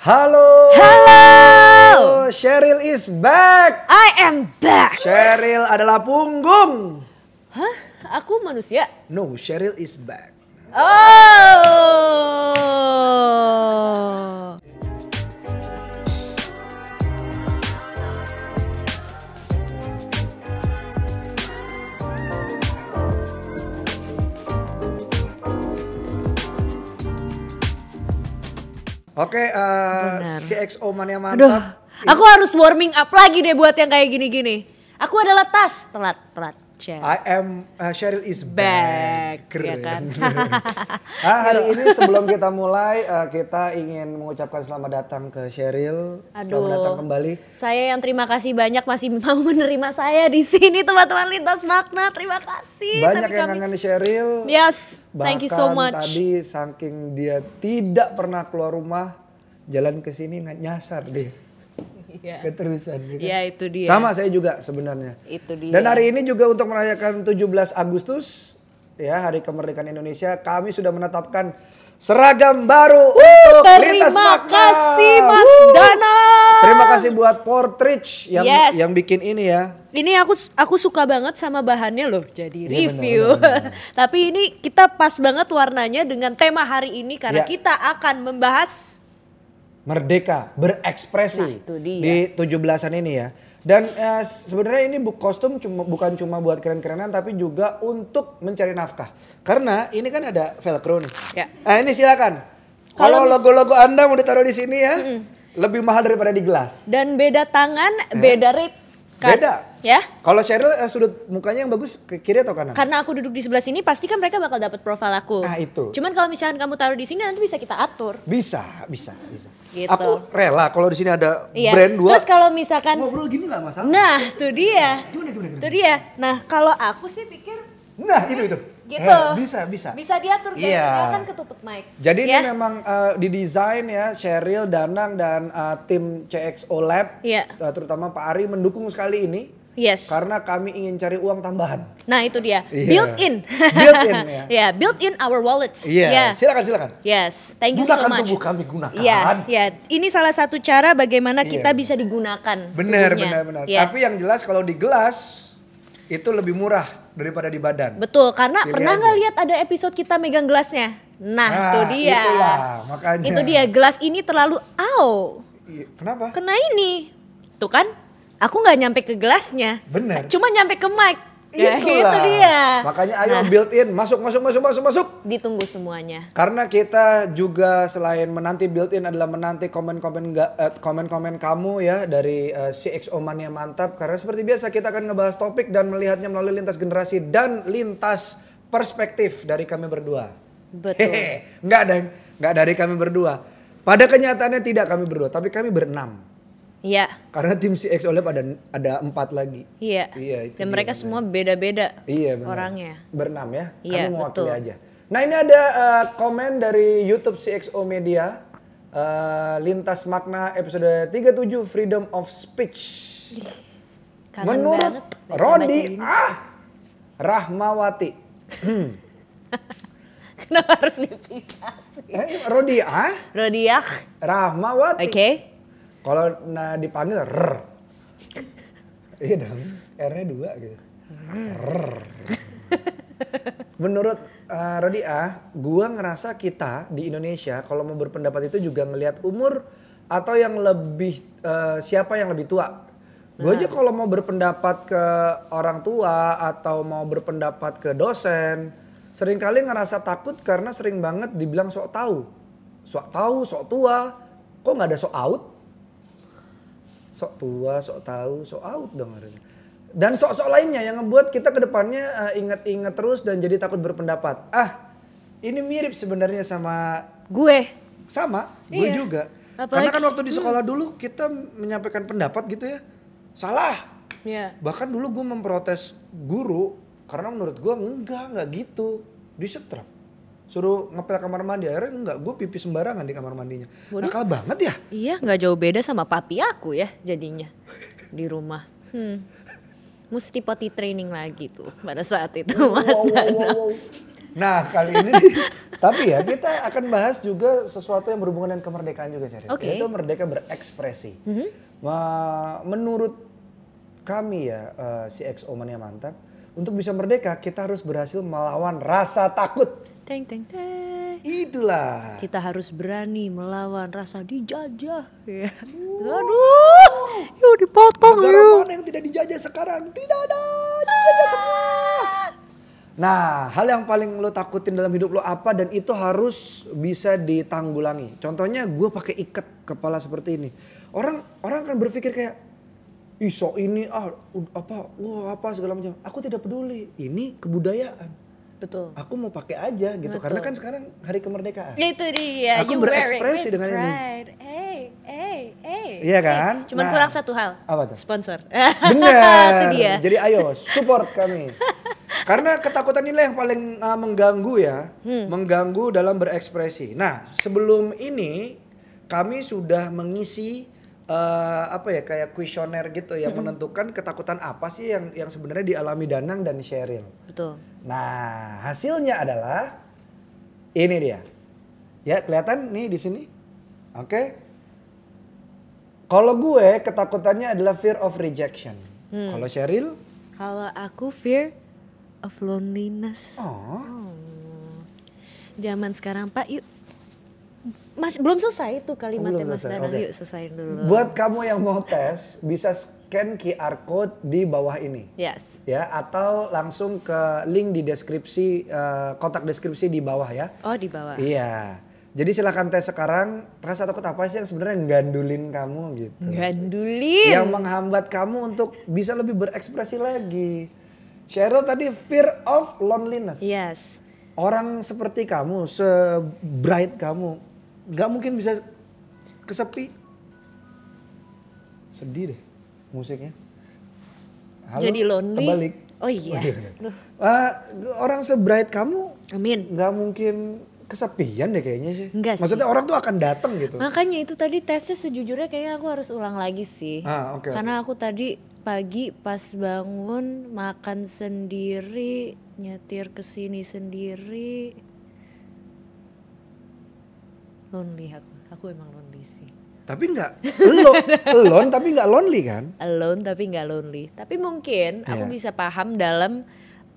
Halo. Halo. Cheryl is back. I am back. Cheryl adalah punggung. Hah? Aku manusia? No, Cheryl is back. Oh. Oke, eh, Benar. CXO mania Aduh, mantap. aku harus warming up lagi deh buat yang kayak gini-gini. Aku adalah tas telat telat. Cel. I am uh, Cheryl is Back, back. ya kan? ah, hari ini sebelum kita mulai, eh, kita ingin mengucapkan selamat datang ke Cheryl. Selamat Aduh. datang kembali. Saya yang terima kasih banyak masih mau menerima saya di sini teman-teman lintas makna. Terima kasih. Banyak Tapi yang kami- kangen Cheryl. Yes, Bahkan thank you so much. tadi saking dia tidak pernah keluar rumah, jalan ke sini nyasar deh. Iya. Keterusan. ya kan? Iya, itu dia. Sama saya juga sebenarnya. Itu dia. Dan hari ini juga untuk merayakan 17 Agustus, ya Hari Kemerdekaan Indonesia, kami sudah menetapkan seragam baru untuk Lintas Terima kasih Mas Wuh. Dana. Terima kasih buat Portrich yang Yes. yang bikin ini ya. Ini aku aku suka banget sama bahannya loh jadi Iya, review. Tapi ini kita pas banget warnanya dengan tema hari ini karena Iya. kita akan membahas Merdeka, berekspresi Nah, itu dia. di 17-an ini ya. Dan eh, sebenarnya ini bu kostum cuma bukan cuma buat keren-kerenan tapi juga untuk mencari nafkah. Karena ini kan ada velcro nih. Ya. Nah, ini silakan. Kalau logo-logo Anda mau ditaruh di sini ya, lebih mahal daripada di gelas. dan beda tangan, beda rate. kan? Beda. Ya. Kalau Cheryl eh, sudut mukanya yang bagus ke kiri atau kanan? Karena aku duduk di sebelah sini pasti kan mereka bakal dapat profil aku. Ah, itu. Cuman kalau misalkan kamu taruh di sini nanti bisa kita atur. Bisa, bisa, bisa. Gitu. Aku rela kalau di sini ada Iya. brand dua. Terus kalau misalkan ngobrol gini nggak masalah. Nah, tuh dia. Gimana, gimana, gimana? Tuh dia. Nah, kalau aku sih pikir Nah, itu itu. gitu. Eh, bisa, bisa. Bisa diatur guys, Iya. kita kan ketutup mic. Jadi Ya? ini memang uh, didesain ya Cheryl, Danang dan uh, tim CXO Lab, Iya. uh, terutama Pak Ari mendukung sekali ini Yes. karena kami ingin cari uang tambahan. Nah, itu dia. Iya. Built in. Built in, ya. Ya, built in our wallets. Iya, Ya. silakan silakan. Yes, thank you so Gunakan much. tubuh kami, gunakan. Iya, iya. Ini salah satu cara bagaimana Iya. kita bisa digunakan. Benar, tubuhnya. benar, benar. Iya. Tapi yang jelas kalau di gelas itu lebih murah daripada di badan. Betul, karena Pilih pernah nggak lihat ada episode kita megang gelasnya? Nah, Nah, itu dia. itulah, makanya. Itu dia, gelas ini terlalu au. Iya, Kenapa? Kena ini. Tuh kan, aku nggak nyampe ke gelasnya. Benar. Cuma nyampe ke mic. Ya, itu Itulah. dia. Makanya ayo Nah, built in, masuk, masuk, masuk, masuk, masuk. ditunggu semuanya. Karena kita juga selain menanti built-in adalah menanti komen-komen eh, komen-komen kamu ya dari eh, CXO Mania Mantap. Karena seperti biasa kita akan ngebahas topik dan melihatnya melalui lintas generasi dan lintas perspektif dari kami berdua. Betul. Hehe, nggak ada, nggak dari kami berdua. Pada kenyataannya tidak kami berdua, tapi kami berenam. Iya, Karena tim CXO Lab ada ada empat lagi. iya. Iya, itu Dan mereka benar. semua beda-beda Iya benar. orangnya. Berenam ya. Iya, Kami mewakili betul. aja. Nah ini ada eh, komen dari YouTube CXO Media. eh, Lintas Makna episode 37 Freedom of Speech. Kangen Menurut banget Rodi ah Rahmawati. Kenapa harus dipisah sih? Eh, Rodi ah Rodiak, Rahmawati. oke. Kalau nah, dipanggil R. iya dong. R-nya dua gitu. R. Menurut uh, Rodi A, gua ngerasa kita di Indonesia kalau mau berpendapat itu juga ngelihat umur atau yang lebih uh, siapa yang lebih tua. Gue aja kalau mau berpendapat ke orang tua atau mau berpendapat ke dosen, sering kali ngerasa takut karena sering banget dibilang sok tahu. Sok tahu, sok tua. Kok nggak ada sok out? Sok tua, sok tahu, sok out dong harusnya. Dan sok-sok lainnya yang ngebuat kita ke depannya eh, inget-inget terus dan jadi takut berpendapat. Ah, ini mirip sebenarnya sama Gue. sama, gue Iya. juga. Apalagi- Karena kan waktu di sekolah dulu kita menyampaikan pendapat gitu ya, salah. Iya. Bahkan dulu gue memprotes guru karena menurut gue enggak, enggak gitu. Disetrap. Suruh ngepel kamar mandi, akhirnya enggak, gue pipi sembarangan di kamar mandinya. Nakal banget ya. Iya, nggak jauh beda sama papi aku ya jadinya di rumah. Hmm. Mesti potty training lagi tuh pada saat itu Mas Wow, wow, wow, wow. Nah kali ini, tapi ya kita akan bahas juga sesuatu yang berhubungan dengan kemerdekaan juga, Ceril. Oke. Yaitu merdeka berekspresi. Ma- Menurut kami ya, eh, si XO Mania Mantap, untuk bisa merdeka kita harus berhasil melawan rasa takut. Teng teng teng. Itulah. Kita harus berani melawan rasa dijajah. Ya. Aduh, yuk dipotong Negara yuk. mana yang tidak dijajah sekarang? Tidak ada, dijajah semua. Nah, hal yang paling lo takutin dalam hidup lo apa dan itu harus bisa ditanggulangi. Contohnya gue pakai ikat kepala seperti ini. Orang orang akan berpikir kayak, ih sok ini ah apa, wah apa segala macam. Aku tidak peduli. Ini kebudayaan. Betul. Aku mau pakai aja gitu. Betul. Karena kan sekarang hari kemerdekaan. Itu dia. Aku you berekspresi dengan ini. Hey, hey, hey. Iya kan? Eh, cuman Nah. kurang satu hal. Apa tuh? Sponsor. Benar. Itu dia. Jadi ayo support kami. Karena ketakutan inilah yang paling uh, mengganggu ya, Hmm. mengganggu dalam berekspresi. Nah, sebelum ini kami sudah mengisi uh, apa ya kayak kuesioner gitu yang Hmm. menentukan ketakutan apa sih yang yang sebenarnya dialami Danang dan Sheryl. Betul. Nah, hasilnya adalah ini dia. Ya, kelihatan nih di sini. Oke. Kalau gue ketakutannya adalah fear of rejection. Hmm. Kalau Sheryl, Kalau aku fear of loneliness. oh, Zaman sekarang Pak, yuk. Mas belum selesai tuh kalimatnya Mas selesai, Danang. oke. Yuk selesaiin dulu. buat kamu yang mau tes bisa scan QR code di bawah ini. Yes. Ya, atau langsung ke link di deskripsi eh, kotak deskripsi di bawah ya. Oh di bawah. Iya. Jadi silakan tes sekarang. Rasa takut apa sih yang sebenarnya gandulin kamu gitu? Gandulin. yang menghambat kamu untuk bisa lebih berekspresi lagi. Cheryl tadi fear of loneliness. Yes. Orang seperti kamu, se-bright kamu, nggak mungkin bisa kesepi. Sedih deh musiknya. Halo, Jadi lonely. Kebalik. Oh iya. Ah, orang se-bright kamu Amin. nggak mungkin kesepian deh kayaknya sih. Enggak sih. Maksudnya orang tuh akan datang gitu. Makanya itu tadi tesnya sejujurnya kayaknya aku harus ulang lagi sih. Ah, oke. Karena aku tadi pagi pas bangun makan sendiri, nyetir ke sini sendiri. Lonely aku. Aku emang lonely sih. Tapi nggak lo, alone tapi nggak lonely kan? Alone tapi nggak lonely. Tapi mungkin aku Iya. bisa paham dalam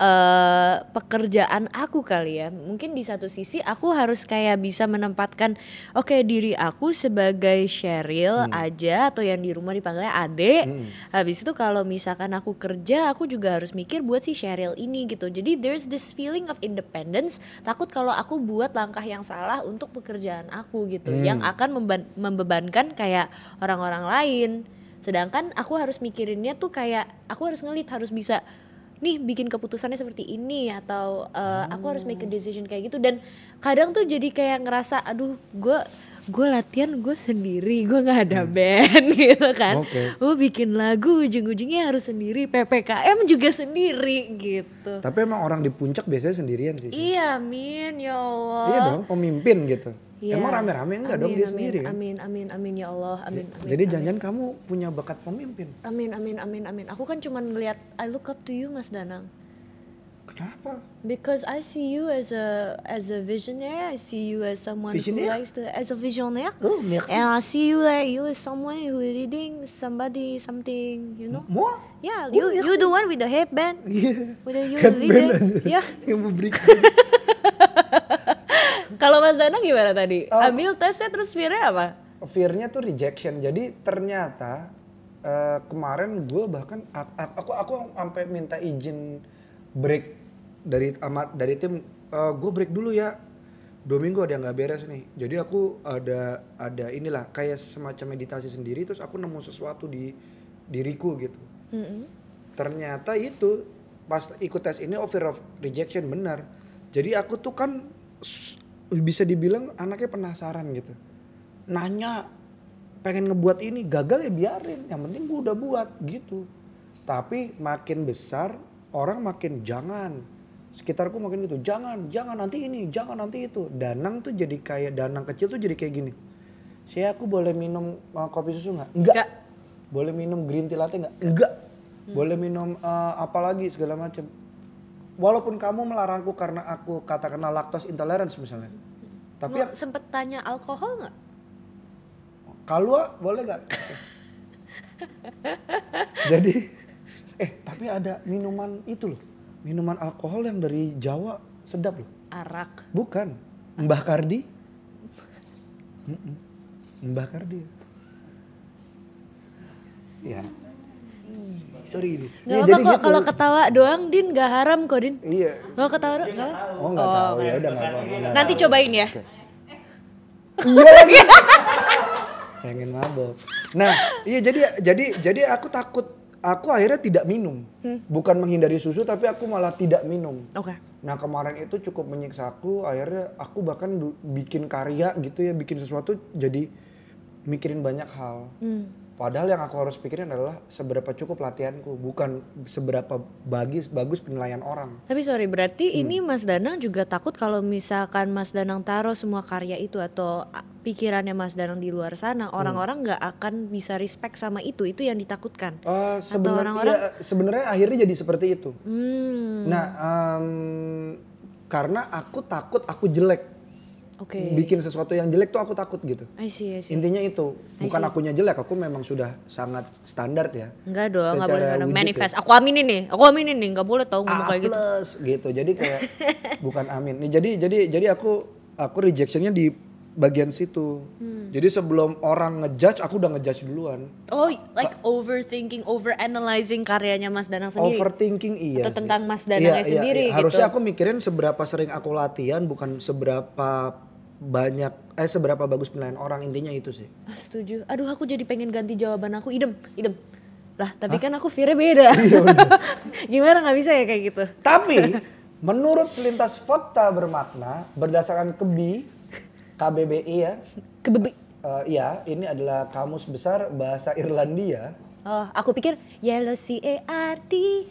eh, pekerjaan aku kali ya. Mungkin di satu sisi aku harus kayak bisa menempatkan oke diri aku sebagai Cheryl aja atau yang di rumah dipanggilnya Ade. Habis itu kalau misalkan aku kerja aku juga harus mikir buat si Cheryl ini gitu. Jadi there's this feeling of independence. Takut kalau aku buat langkah yang salah untuk pekerjaan aku gitu yang akan membebankan kayak orang-orang lain. Sedangkan aku harus mikirinnya tuh kayak aku harus ngelit harus bisa nih bikin keputusannya seperti ini atau uh, aku harus make a decision kayak gitu dan kadang tuh jadi kayak ngerasa aduh gue gue latihan gue sendiri gue nggak ada band gitu kan Oke. gue bikin lagu ujung-ujungnya harus sendiri ppkm juga sendiri gitu Tapi emang orang di puncak biasanya sendirian sih. iya min ya allah Iya dong, pemimpin gitu. Iya. Emang rame-rame enggak dong Amin, dia amin, sendiri kan? amin amin amin ya allah amin amin Jadi jangan kamu punya bakat pemimpin. amin amin amin amin aku kan cuma ngeliat I look up to you mas Danang Kenapa? Because I see you as a as a visionary. I see you as someone Visionnaire? who likes to as a visionnaire. Oh, merci. And I see you like you as someone who leading somebody something, you know? Moi? Yeah, Oh, you you merci. the one with the headband. Iya. With the you the leader. Yeah. Yang memberikan. Kalau Mas Danang gimana tadi? Oh. Ambil tesnya terus fear-nya apa? Fear-nya tuh rejection. Jadi ternyata eh, kemarin gue bahkan aku aku, sampai minta izin break dari amat dari tim gue break dulu ya dua minggu ada yang nggak beres nih jadi aku ada ada inilah kayak semacam meditasi sendiri terus aku nemu sesuatu di diriku gitu Mm-mm. ternyata itu pas ikut tes ini oh, fear of rejection benar jadi aku tuh kan bisa dibilang anaknya penasaran gitu. Nanya pengen ngebuat ini gagal ya biarin yang penting gue udah buat gitu. Tapi makin besar orang makin jangan. Sekitarku makin gitu jangan jangan nanti ini jangan nanti itu. Danang tuh jadi kayak danang kecil tuh jadi kayak gini. Saya aku boleh minum uh, kopi susu nggak? Enggak Nggak. boleh minum green tea latte nggak? Enggak boleh minum uh, apa lagi segala macam walaupun kamu melarangku karena aku katakanlah lactose intolerance misalnya. Tapi Lo sempet tanya alkohol nggak? kalau boleh nggak? Jadi eh tapi ada minuman itu loh. Minuman alkohol yang dari Jawa sedap loh. Arak. Bukan. Mbah Kardi. Mbah Kardi. Ya. Sorry ini. Gak Ya, apa jadi kok gitu. kalau ketawa doang Din gak haram kok Din. Iya. Kalau ketawa doang gak apa? Oh nggak tahu ya udah nggak apa-apa. Nanti tahu. cobain ya. Iya lagi. Pengen mabok. Nah, iya jadi jadi jadi aku takut aku akhirnya tidak minum. Bukan menghindari susu tapi aku malah tidak minum. Oke. Nah kemarin itu cukup menyiksa aku, akhirnya aku bahkan bikin karya gitu ya, bikin sesuatu jadi mikirin banyak hal. Hmm. Padahal yang aku harus pikirin adalah seberapa cukup latihanku, bukan seberapa bagus bagus penilaian orang. Tapi sorry berarti Hmm. ini Mas Danang juga takut kalau misalkan Mas Danang taruh semua karya itu atau pikirannya Mas Danang di luar sana Hmm. orang-orang nggak akan bisa respect sama itu itu yang ditakutkan. Eh, sebenarnya orang-orang- ya, sebenarnya akhirnya jadi seperti itu. Hmm. Nah, em, karena aku takut aku jelek, Oke. bikin sesuatu yang jelek tuh aku takut gitu. I see, I see. Intinya itu, bukan akunya jelek, aku memang sudah sangat standar ya. Enggak dong, nggak Secara boleh wujud manifest. ya. Aku aminin nih, aku aminin nih, nggak boleh tau ngomong A kayak gitu. plus gitu. Jadi kayak bukan amin. Nih jadi jadi jadi aku aku rejectionnya di bagian situ. Hmm. Jadi sebelum orang ngejudge, aku udah ngejudge duluan. Oh, like overthinking, overanalyzing karyanya Mas Danang sendiri. Overthinking iya. Atau sih. tentang Mas Danangnya Iya, iya, sendiri iya. Harusnya gitu. aku mikirin seberapa sering aku latihan, bukan seberapa banyak eh seberapa bagus penilaian orang intinya itu sih. Ah, setuju. Aduh, aku jadi pengen ganti jawaban aku. Idem, idem. Lah, tapi kan aku fear beda. Iya, Gimana nggak bisa ya kayak gitu? Tapi menurut selintas fakta bermakna berdasarkan KBI, KBBI ya, Kebebi. eh, iya ini adalah kamus besar bahasa Irlandia. Oh, aku pikir Yellow C A R D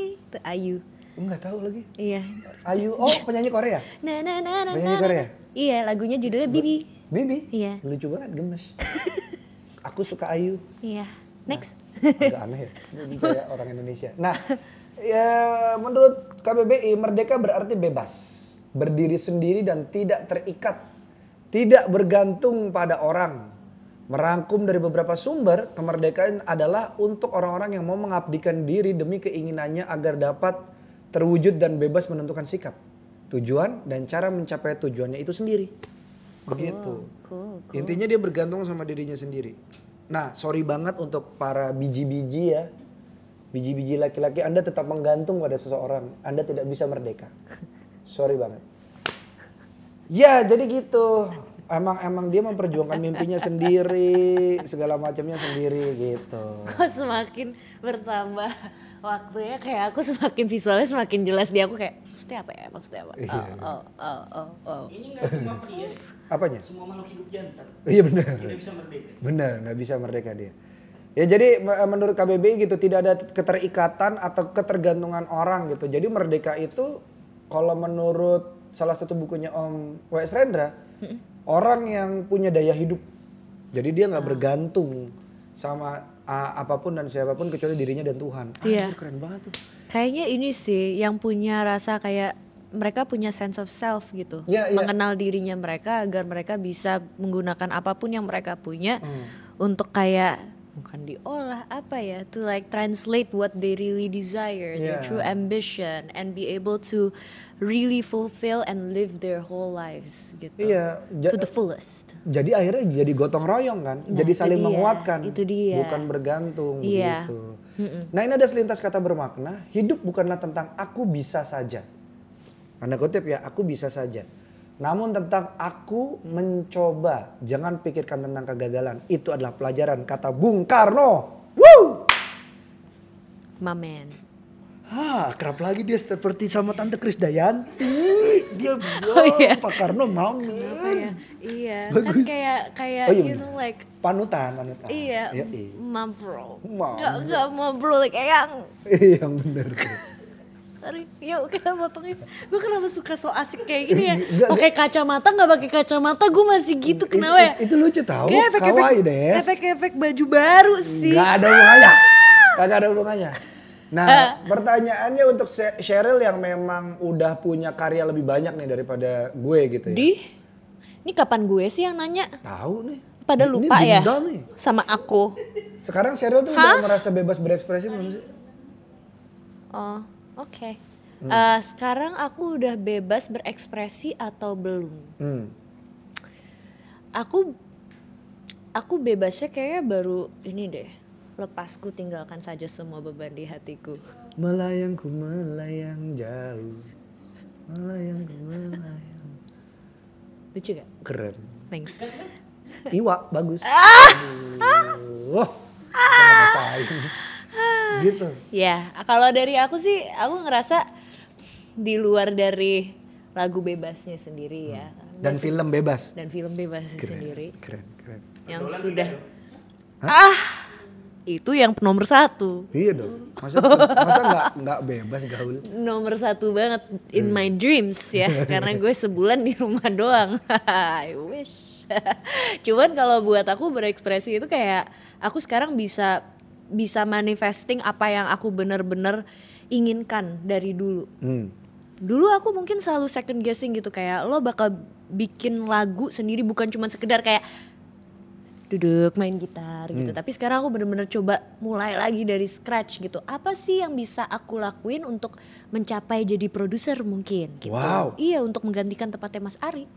itu Ayu. Enggak tahu lagi. Iya. Ayu, oh penyanyi Korea. Na na na na. Penyanyi Korea? Iya, lagunya judulnya Bibi. Bibi. Iya. Lucu banget gemes. Aku suka Ayu. Iya. Next. Agak aneh ya. Ini kayak orang Indonesia. Nah, ya menurut KBBI merdeka berarti bebas, berdiri sendiri dan tidak terikat, tidak bergantung pada orang. Merangkum dari beberapa sumber, kemerdekaan adalah untuk orang-orang yang mau mengabdikan diri demi keinginannya agar dapat terwujud dan bebas menentukan sikap, tujuan dan cara mencapai tujuannya itu sendiri. Begitu. Cool. Intinya dia bergantung sama dirinya sendiri. Nah, sorry banget untuk para biji-biji ya. Biji-biji laki-laki Anda tetap menggantung pada seseorang. Anda tidak bisa merdeka. Sorry banget. Ya, jadi gitu. Emang emang dia memperjuangkan mimpinya sendiri, segala macamnya sendiri gitu. Kok semakin bertambah waktunya kayak aku semakin visualnya semakin jelas di aku kayak maksudnya apa ya maksudnya apa Iya. oh, oh, oh, oh, oh. Ini nggak cuma pria, Apanya? semua makhluk hidup jantan. Iya benar. Tidak bisa merdeka. Benar, nggak bisa merdeka dia. Ya jadi me- menurut KBBI gitu tidak ada keterikatan atau ketergantungan orang gitu. Jadi merdeka itu kalau menurut salah satu bukunya Om W.S. Rendra, orang yang punya daya hidup. Jadi dia nggak bergantung sama ah, apa pun dan siapa pun kecuali dirinya dan Tuhan. Iya. Anjir, keren banget tuh. kayaknya ini sih yang punya rasa kayak mereka punya sense of self gitu Iya, iya. mengenal dirinya mereka agar mereka bisa menggunakan apa pun yang mereka punya Hmm. untuk kayak bukan diolah apa ya to like translate what they really desire their Iya. true ambition and be able to really fulfill and live their whole lives gitu Iya, ja- to the fullest jadi akhirnya jadi gotong royong kan, Nah, jadi saling dia, menguatkan, itu dia. bukan bergantung Iya. gitu. Nah ini ada selintas kata bermakna, hidup bukanlah tentang aku bisa saja, tanda kutip ya, aku bisa saja. Namun tentang aku mencoba, jangan pikirkan tentang kegagalan. Itu adalah pelajaran kata Bung Karno. Woo! my man Hah, kerap lagi dia seperti sama Tante Krisdayanti. Dia bilang, Oh, iya. Pak Karno mau Iya, iya. Bagus. Kan kayak kayak Oh, iya you know like Panutan, panutan. iya, Yoi. ma bro. Ma Enggak enggak ma bro like yang Iya, yang bener tuh. Sorry, yuk kita potongin. Gue kenapa suka so asik kayak gini ya? Enggak, Pakai kacamata nggak pakai kacamata, gue masih gitu kenapa ya? Itu, itu lucu tau, Kayak kawaii deh. efek-efek baju baru sih. Gak ada hubungannya. Kagak ada hubungannya. Nah, pertanyaannya untuk Cheryl yang memang udah punya karya lebih banyak nih daripada gue gitu ya. Di ini kapan gue sih yang nanya? Tahu nih. Pada Ini lupa ya nih. sama aku. Sekarang Cheryl tuh udah merasa bebas berekspresi belum sih? Oh, oke. Hmm. Eh, sekarang aku udah bebas berekspresi atau belum? Hmm. Aku aku bebasnya kayaknya baru ini deh. Lepasku tinggalkan saja semua beban di hatiku. Melayang ku melayang jauh. Melayang ku melayang. Lucu gak? Keren. Thanks. Iwa bagus. Ah! Aduh. Rasain. Gitu. Ya, kalau dari aku sih, aku ngerasa di luar dari lagu bebasnya sendiri ya, Dan film bebas. dan film bebasnya sendiri, Keren, keren. yang sudah ah itu yang nomor satu, Iya dong. Masa masa nggak nggak bebas gaul? nomor satu banget in Hmm. my dreams ya, karena gue sebulan di rumah doang. I wish. Cuman kalau buat aku berekspresi itu kayak aku sekarang bisa bisa manifesting apa yang aku bener-bener inginkan dari dulu. Hmm. dulu aku mungkin selalu second guessing gitu kayak lo bakal bikin lagu sendiri bukan cuma sekedar kayak duduk main gitar gitu. Tapi sekarang aku bener-bener coba mulai lagi dari scratch gitu. Apa sih yang bisa aku lakuin untuk mencapai jadi produser mungkin gitu? Wow. iya untuk menggantikan tempatnya Mas Ari.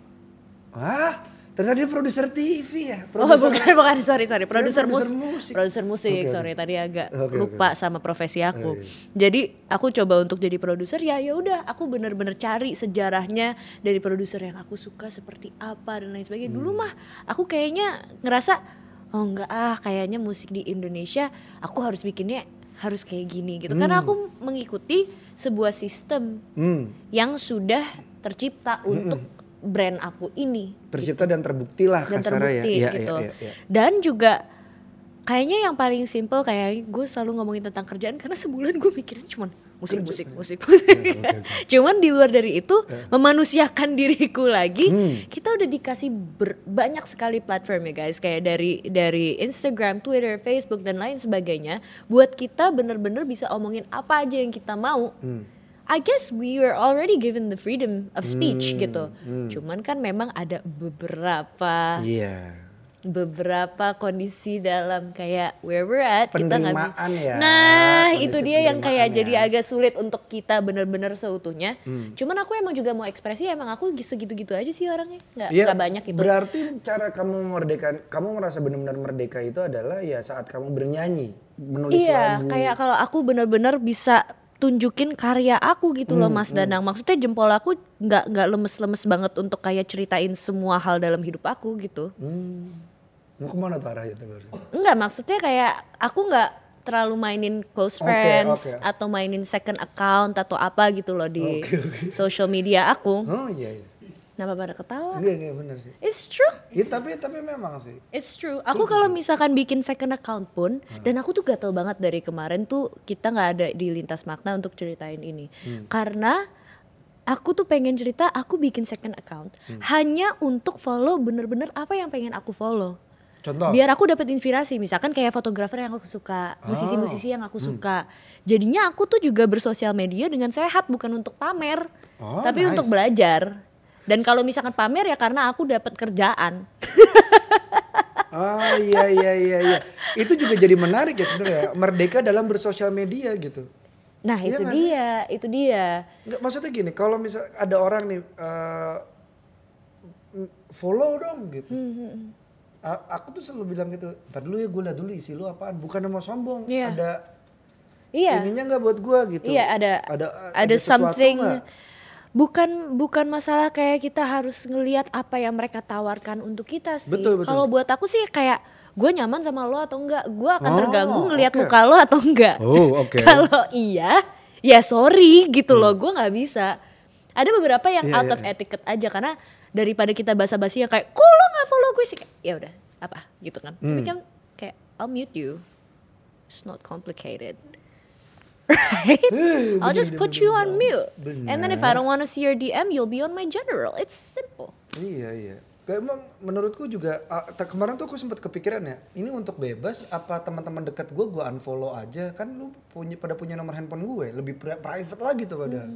Wah, ternyata dia produser TV ya. Oh Produser bukan bukan sorry sorry produser produser mus musik. produser musik oke. sorry tadi agak oke. lupa sama profesi aku. Oh, iya. Jadi aku coba untuk jadi produser ya ya udah aku bener-bener cari sejarahnya dari produser yang aku suka seperti apa dan lain sebagainya. Dulu Hmm. mah aku kayaknya ngerasa oh enggak ah kayaknya musik di Indonesia aku harus bikinnya harus kayak gini gitu karena aku mengikuti sebuah sistem Hmm, yang sudah tercipta untuk brand aku ini tercipta dan terbukti lah dan kasarnya terbukti ya. Iya, gitu. iya, iya, iya. Dan juga kayaknya yang paling simple kayak gue selalu ngomongin tentang kerjaan karena sebulan gue mikirin cuman musik musik musik musik. cuman di luar dari itu memanusiakan diriku lagi. Kita udah dikasih ber- banyak sekali platform ya guys kayak dari dari Instagram, Twitter, Facebook dan lain sebagainya buat kita bener-bener bisa omongin apa aja yang kita mau. I guess we were already given the freedom of speech gitu. Cuman kan memang ada beberapa Iya. beberapa kondisi dalam kayak where we're at kita nggak ya, Nah, kondisi itu dia yang kayak penerimaan jadi ya. agak sulit untuk kita benar-benar seutuhnya. Hmm. Cuman aku emang juga mau ekspresi emang aku segitu-gitu aja sih orangnya. nggak Iya, nggak banyak itu. Berarti cara kamu merdeka, kamu merasa benar-benar merdeka itu adalah ya saat kamu bernyanyi, menulis Iya, lagu. kayak kalau aku benar-benar bisa tunjukin karya aku gitu Hmm, loh Mas Danang. Maksudnya jempol aku nggak nggak lemes-lemes banget untuk kayak ceritain semua hal dalam hidup aku gitu. Hmm. Mau ke mana tuh arahnya tuh? Enggak, maksudnya kayak aku nggak terlalu mainin close friends oke. atau mainin second account atau apa gitu loh di Oke, oke. social media aku. Oh iya iya. Kenapa pada ketawa? Iya iya benar sih. It's true. Iya tapi tapi memang sih. It's true. Aku kalau misalkan bikin second account pun, dan aku tuh gatel banget dari kemarin tuh kita nggak ada di lintas makna untuk ceritain ini, karena aku tuh pengen cerita aku bikin second account hanya untuk follow bener-bener apa yang pengen aku follow. Contoh. Biar aku dapat inspirasi, misalkan kayak fotografer yang aku suka, musisi-musisi yang aku suka. Jadinya aku tuh juga bersosial media dengan sehat, bukan untuk pamer, Oh, tapi nice. untuk belajar. Dan kalau misalkan pamer ya karena aku dapat kerjaan. Ah iya iya iya iya. Itu juga jadi menarik ya sebenarnya. Merdeka dalam bersosial media gitu. Nah Iya itu nggak sih? dia, itu dia. Enggak maksudnya gini, kalau misal ada orang nih eh, follow dong gitu. Hmm, A- aku tuh selalu bilang gitu, ntar dulu ya gue liat dulu isi lu apaan, bukan mau sombong, Iya. ada Iya, ininya nggak buat gue gitu. iya ada ada ada, sesuatu something. nggak? Bukan bukan masalah kayak kita harus ngelihat apa yang mereka tawarkan untuk kita sih. Betul, betul. Kalau buat aku sih kayak gue nyaman sama lo atau enggak, gue akan Oh, terganggu ngelihat oke. muka lo atau enggak. Oh, oke. Kalau iya, ya sorry gitu loh, gue nggak bisa. Ada beberapa yang Iya, out iya, of iya. etiquette aja karena daripada kita basa-basi yang kayak, kok lo nggak follow gue sih? Ya udah, apa gitu kan? Tapi Hmm. kan kayak I'll mute you. It's not complicated. Right? I'll just put you on mute. And then if I don't want to see your DM, you'll be on my general. It's simple. Iya iya. Kayak emang menurutku juga te- kemarin tuh aku sempat kepikiran ya, ini untuk bebas apa teman-teman dekat gue gue unfollow aja kan lu punya pada punya nomor handphone gue lebih pri- private lagi tuh padahal.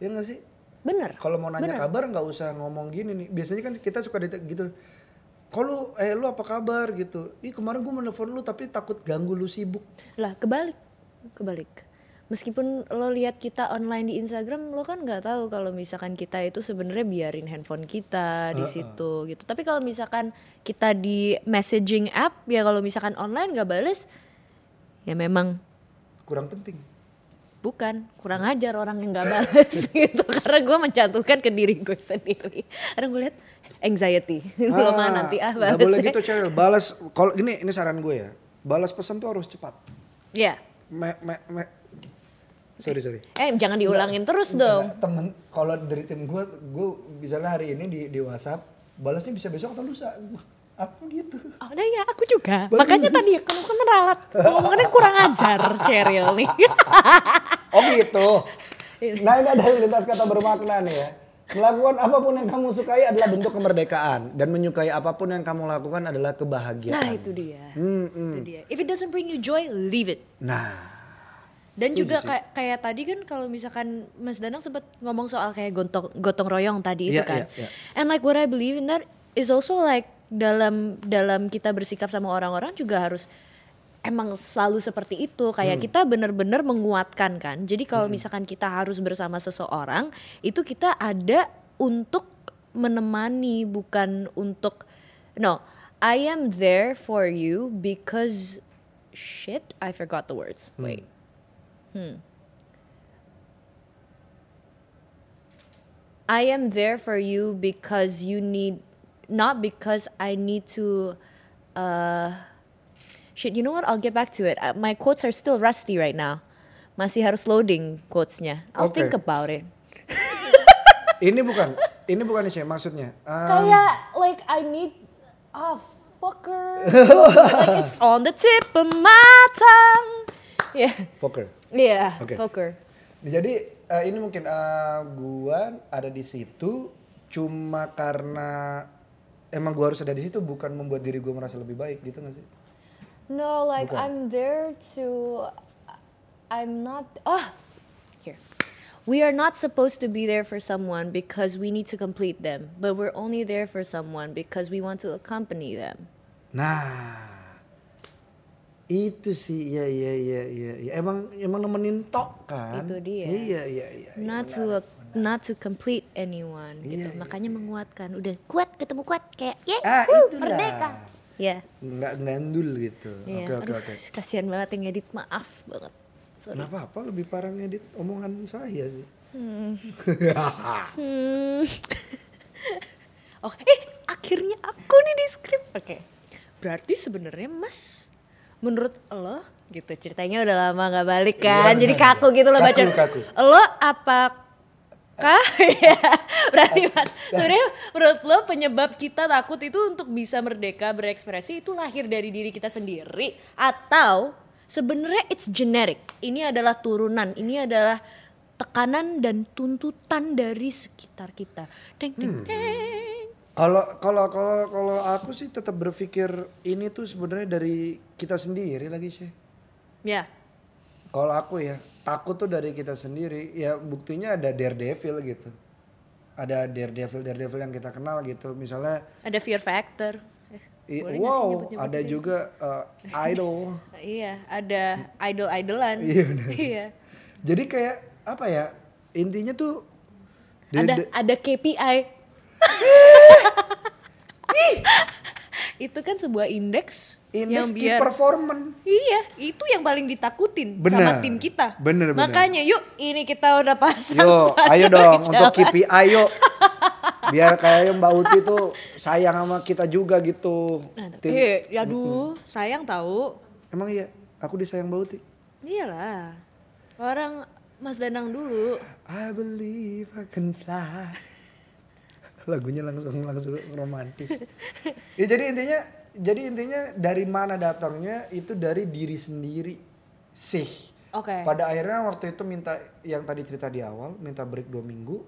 Ya nggak sih? Bener. Kalau mau nanya kabar nggak usah ngomong gini nih. Biasanya kan kita suka gitu. Kalau eh lu apa kabar gitu. Ih kemarin gue menelpon lu tapi takut ganggu lu sibuk. Lah kebalik, kebalik. Meskipun lo lihat kita online di Instagram, lo kan nggak tahu kalau misalkan kita itu sebenarnya biarin handphone kita di situ gitu. Tapi kalau misalkan kita di messaging app, ya kalau misalkan online nggak bales, ya memang Kurang penting. bukan kurang ajar orang yang nggak bales gitu. Karena gue mencantumkan ke diri gue sendiri. Karena gue lihat anxiety, ah, nanti ah nggak boleh gitu Cheryl. Balas kalau ini ini saran gue ya. Balas pesan tuh harus cepat. Ya, Me, me, me. Sorry sorry. eh jangan diulangin terus dong. Temen kalau dari tim gue, gue misalnya hari ini di di WhatsApp, balasnya bisa besok atau lusa. Aku gitu. Oh, nah ya aku juga. Makanya tadi kamu kan meralat. Ngomongannya kurang ajar Cheryl nih. Oh gitu. Nah ini ada lintas kata bermakna nih ya. Melakukan apa pun yang kamu sukai adalah bentuk kemerdekaan dan menyukai apa pun yang kamu lakukan adalah kebahagiaan. nah itu dia. Hmm, hmm. Itu dia. If it doesn't bring you joy, leave it. Nah, Dan Setuju juga kayak kayak tadi kan kalau misalkan Mas Danang sempat ngomong soal kayak gotong gotong royong tadi itu Iya, kan. iya, iya. And like what I believe in that is also like dalam dalam kita bersikap sama orang-orang juga harus emang selalu seperti itu Hmm. kayak kita benar-benar menguatkan kan. Jadi kalau misalkan kita harus bersama seseorang itu kita ada untuk menemani bukan untuk no. I am there for you because shit I forgot the words. Wait. I am there for you because you need, not because I need to. Uh, shit, you know what? I'll get back to it. Uh, my quotes are still rusty right now. Masih harus loading quotesnya. I'll Oke. think about it. ini bukan, ini bukan sih maksudnya. Um, Kayak like I need, ah fucker, like it's on the tip of my tongue. Yeah, Fokker. yeah, Oke. fucker. Jadi eh, ini mungkin eh, gua ada di situ cuma karena emang gua harus ada di situ bukan membuat diri gua merasa lebih baik gitu gak sih? No, like Bukan. I'm there to. I'm not. Ah, here. We are not supposed to be there for someone because we need to complete them, but we're only there for someone because we want to accompany them. Nah, itu sih, ya ya ya ya, ya. emang emang nemenin tok kan? Itu dia. Iya iya iya. Not to not to complete anyone gitu. Iya, iya, Makanya menguatkan. Udah kuat ketemu kuat kayak yeah, Ah itulah. merdeka. Ya. Nggak ngandul gitu. Iya. Oke oke oke. Kasihan banget yang edit. Maaf banget. Sorry. Kenapa apa lebih parah ngedit omongan saya sih? Hmm. oh, eh akhirnya aku nih di skrip. Oke. Berarti sebenarnya Mas menurut lo gitu ceritanya udah lama nggak balik kan. Jadi kaku gitu lo baca. Lo apakah ya berarti Mas sebenarnya menurut lo penyebab kita takut itu untuk bisa merdeka berekspresi itu lahir dari diri kita sendiri atau sebenarnya it's genetic. Ini adalah turunan, ini adalah tekanan dan tuntutan dari sekitar kita. Deng deng deng. Kalau kalau kalau kalau aku sih tetap berpikir ini tuh sebenarnya dari kita sendiri lagi sih. Ya. Kalau aku ya takut tuh dari kita sendiri. Ya buktinya ada daredevil gitu. Ada daredevil daredevil yang kita kenal gitu. Misalnya Ada fear factor. I- boleh wow nyebut-nyebut ada ini? juga uh, idol. Iya, ada idol-idolan. Iya. Iya. Jadi kayak apa ya? Intinya tuh Ada ada KPI. itu kan sebuah indeks, yang biar performance. Iya, itu yang paling ditakutin sama Benar. tim kita. Bener, bener. Makanya yuk ini kita udah pasang standar ayo dong jalan. untuk KPI ayo. Biar kayak Mbak Uti tuh sayang sama kita juga gitu. Nah, Tim- eh, aduh, sayang tahu. Emang iya, aku disayang Mbak Uti. Iyalah. Orang Mas Danang dulu. I believe I can fly. Lagunya langsung langsung romantis. ya jadi intinya jadi intinya dari mana datangnya itu dari diri sendiri sih. Oke. Pada akhirnya waktu itu minta yang tadi cerita di awal minta break dua minggu.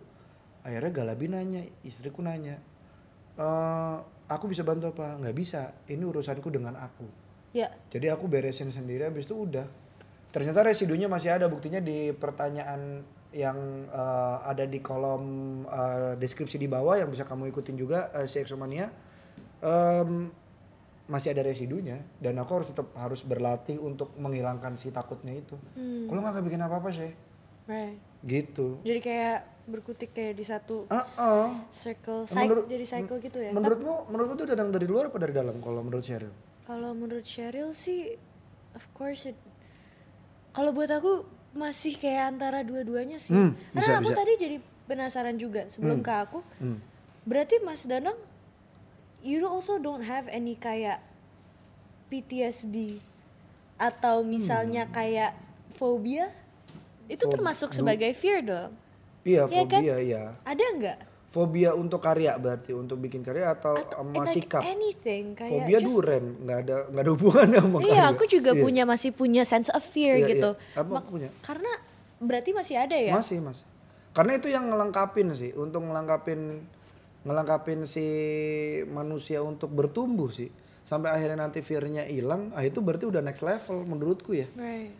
Akhirnya Galabi nanya, istriku nanya, eh, aku bisa bantu apa? Nggak bisa. Ini urusanku dengan aku. Ya. Jadi aku beresin sendiri habis itu udah. Ternyata residunya masih ada buktinya di pertanyaan yang eh, ada di kolom eh, deskripsi di bawah yang bisa kamu ikutin juga uh, si Exomania. Em, masih ada residunya dan aku harus tetap harus berlatih untuk menghilangkan si takutnya itu. Hmm. Kalau nggak bikin apa-apa sih. Right. Gitu. Jadi kayak berkutik kayak di satu Ah, ah. circle, Menurut- cycle, jadi cycle gitu ya. Menurutmu, menurutmu itu datang dari luar apa dari dalam kalau menurut Cheryl? Kalau menurut Cheryl sih, of course it. Kalau buat aku masih kayak antara dua-duanya sih. Hmm, Karena bisa, aku bisa. tadi jadi penasaran juga sebelum ke aku. Hmm. Berarti Mas Danang, you also don't have any kayak PTSD atau misalnya kayak fobia? Itu Fob- termasuk sebagai fear dong. Iya, Iya kan? fobia iya. Ada nggak? Fobia untuk karya berarti untuk bikin karya atau, Atau sama like sikap. anything kayak Fobia just- duren, nggak ada nggak ada hubungan sama Iya, karya. aku juga Iya. punya masih punya sense of fear Iya, gitu. iya. Apa aku punya? Karena berarti masih ada ya? Masih, Mas. Karena itu yang ngelengkapin sih, untuk ngelengkapin ngelengkapin si manusia untuk bertumbuh sih. Sampai akhirnya nanti fear-nya hilang, ah itu berarti udah next level menurutku ya. Right.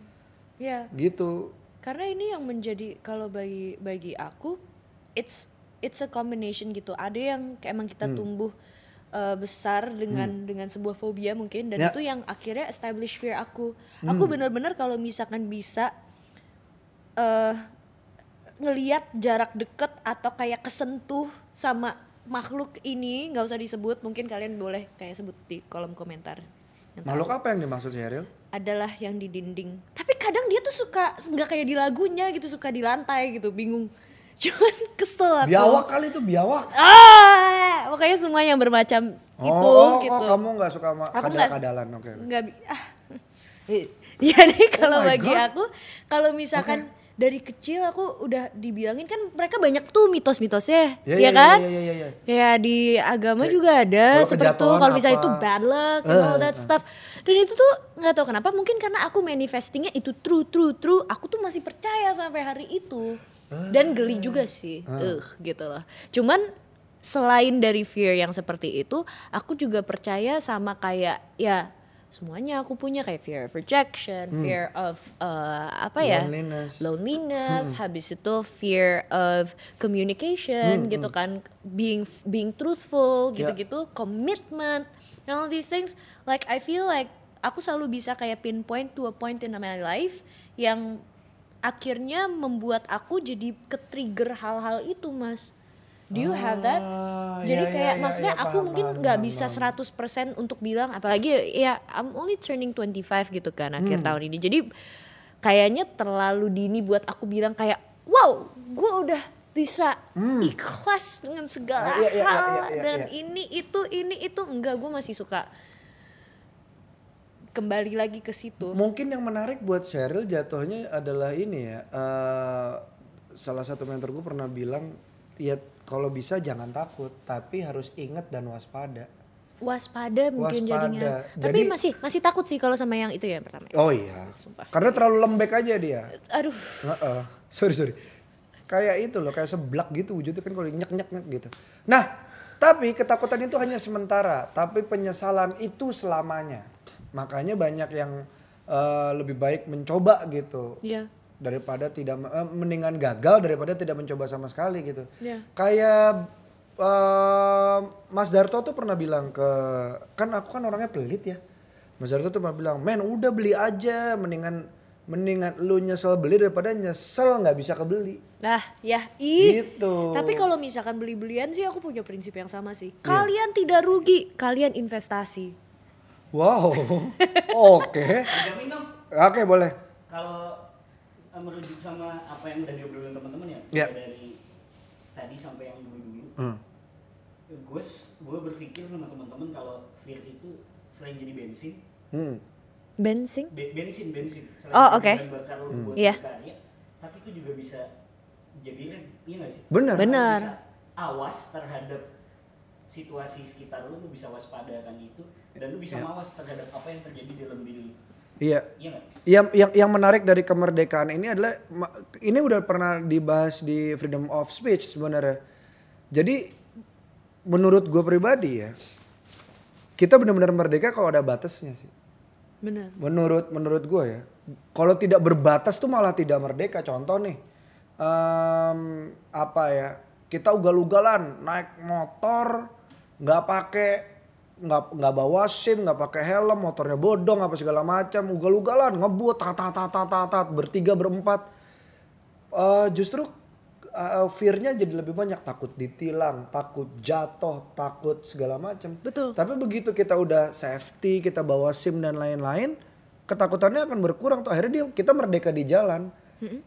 Ya, Gitu. karena ini yang menjadi kalau bagi bagi aku it's it's a combination gitu. Ada yang kayak emang Hmm. kita tumbuh uh, besar dengan dengan sebuah fobia mungkin dan Ya. itu yang akhirnya establish fear aku. Hmm. Aku benar-benar kalau misalkan bisa eh ngelihat jarak deket atau kayak kesentuh sama makhluk ini nggak usah disebut mungkin kalian boleh kayak sebut di kolom komentar yang tahu. Makhluk apa yang dimaksud Cheryl? adalah yang di dinding tapi kadang dia tuh suka nggak kayak di lagunya gitu suka di lantai gitu bingung cuman kesel aku Biawak kali itu biawak. ah pokoknya semua yang bermacam Oh, itu oh, gitu oh, kamu nggak suka sama nggak- kadal-kadalan, oke. nggak bi- ah jadi kalau Oh my bagi God. aku kalau misalkan dari kecil aku udah dibilangin kan mereka banyak tuh mitos-mitosnya Ya, ya, ya, kan ya, ya, ya, ya. Kayak di agama juga ada kalau seperti itu kalau misalnya itu bad luck and all that stuff. Dan itu tuh nggak tahu kenapa mungkin karena aku manifestingnya itu true true true, aku tuh masih percaya sampai hari itu. Dan geli juga sih. Ugh, gitu loh. Cuman selain dari fear yang seperti itu, aku juga percaya sama kayak ya semuanya aku punya kayak fear of rejection, fear of uh, apa ya? Loneliness. loneliness, habis itu fear of communication gitu kan, being being truthful Ya. gitu-gitu, commitment, and all these things. Like I feel like aku selalu bisa kayak pinpoint to a point in my life yang akhirnya membuat aku jadi ke-trigger hal-hal itu, Mas. Do you have that? Ah, Jadi ya, kayak ya, ya, maksudnya ya, aku paham, mungkin nggak bisa paham. 100% untuk bilang apalagi ya I'm only turning 25 gitu kan akhir Hmm. tahun ini. Jadi kayaknya terlalu dini buat aku bilang kayak wow, gue udah bisa ikhlas dengan segala Ah, iya, iya, iya, hal iya, iya, dan iya. ini itu ini itu enggak gue masih suka kembali lagi ke situ. Mungkin yang menarik buat Cheryl jatuhnya adalah ini ya. eh, salah satu mentor gue pernah bilang, ya kalau bisa jangan takut, tapi harus ingat dan waspada. Waspada mungkin Waspada. jadinya. Tapi Jadi- masih masih takut sih kalau sama yang itu ya yang pertama. Oh iya, Sumpah. karena terlalu lembek aja dia. Aduh. Heeh. Sorry sorry. Kayak itu loh, kayak seblak gitu wujudnya kan kalau nyek nyek nyek gitu. Nah, tapi ketakutan itu hanya sementara, tapi penyesalan itu selamanya. Makanya banyak yang eh, lebih baik mencoba gitu Iya. daripada tidak eh, mendingan gagal daripada tidak mencoba sama sekali gitu. Iya. Kayak eh, Mas Darto tuh pernah bilang ke kan aku kan orangnya pelit ya. Mas Darto tuh pernah bilang, "Men, udah beli aja, mendingan mendingan lu nyesel beli daripada nyesel nggak bisa kebeli." Nah, ya, ih. Gitu. Tapi kalau misalkan beli-belian sih aku punya prinsip yang sama sih. Iya. Kalian tidak rugi, kalian investasi. Wow. Oke. Jamin dong Oke, boleh. kalau eh, merujuk sama apa yang udah diobrolin teman-teman ya, Ya. dari tadi sampai yang dulu-dulu, Hmm. gue gue berpikir sama teman-teman kalau fear itu selain jadi bensin, Hmm. Bensin? be- bensin bensin, selain Oh, oke. bahan bakar lu buat Iya. berkarya, tapi itu juga bisa jadi rem, iya gak sih? Benar. Benar. awas terhadap situasi sekitar lu, lu bisa waspada akan itu, dan lu bisa Ya. mawas terhadap apa yang terjadi di dalam diri lu, Iya. iya gak? Yang yang yang menarik dari kemerdekaan ini adalah ini udah pernah dibahas di freedom of speech sebenarnya. Jadi menurut gue pribadi ya, kita benar-benar merdeka kalau ada batasnya sih. Bener. Menurut menurut gue ya, kalau tidak berbatas tuh malah tidak merdeka. Contoh nih, em, apa ya? Kita ugal-ugalan naik motor, nggak pakai nggak nggak bawa sim, nggak pakai helm, motornya bodong apa segala macam, ugal-ugalan, ngebut, tat tat tat tat tat, bertiga berempat. Eh, justru eh, fear-nya jadi lebih banyak, takut ditilang, takut jatuh, takut segala macam. Betul. Tapi begitu kita udah safety, kita bawa SIM dan lain-lain, ketakutannya akan berkurang tuh akhirnya dia kita merdeka di jalan.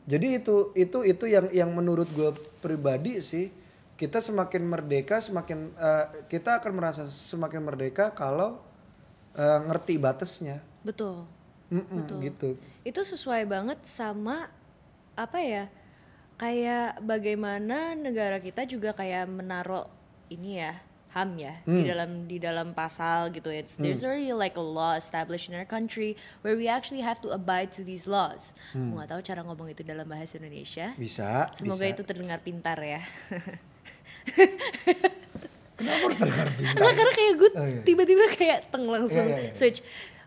Jadi itu itu itu yang yang menurut gue pribadi sih kita semakin merdeka semakin eh, kita akan merasa semakin merdeka kalau eh, ngerti batasnya. Betul. Mm-mm, Betul. gitu. Itu sesuai banget sama apa ya? Kayak bagaimana negara kita juga kayak menaruh ini ya HAM ya di dalam di dalam pasal gitu It's, there's already like a law established in our country where we actually have to abide to these laws. Aku nggak tahu cara ngomong itu dalam bahasa Indonesia. Bisa. Semoga bisa. itu terdengar pintar ya. Kenapa harus terdengar pintar? Enggak karena kayak gue Oh, iya. tiba-tiba kayak teng langsung iya, iya. switch.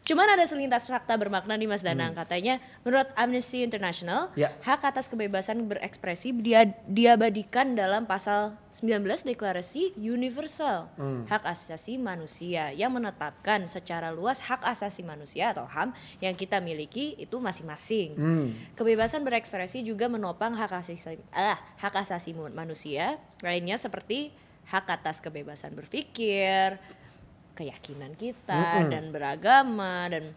Cuman ada selintas fakta bermakna nih Mas Danang katanya menurut Amnesty International Hmm. Ya. hak atas kebebasan berekspresi dia diabadikan dalam pasal 19 Deklarasi Universal Hmm. Hak Asasi Manusia yang menetapkan secara luas hak asasi manusia atau HAM yang kita miliki itu masing-masing. Hmm. Kebebasan berekspresi juga menopang hak asasi ah, hak asasi manusia lainnya seperti hak atas kebebasan berpikir, keyakinan kita dan beragama dan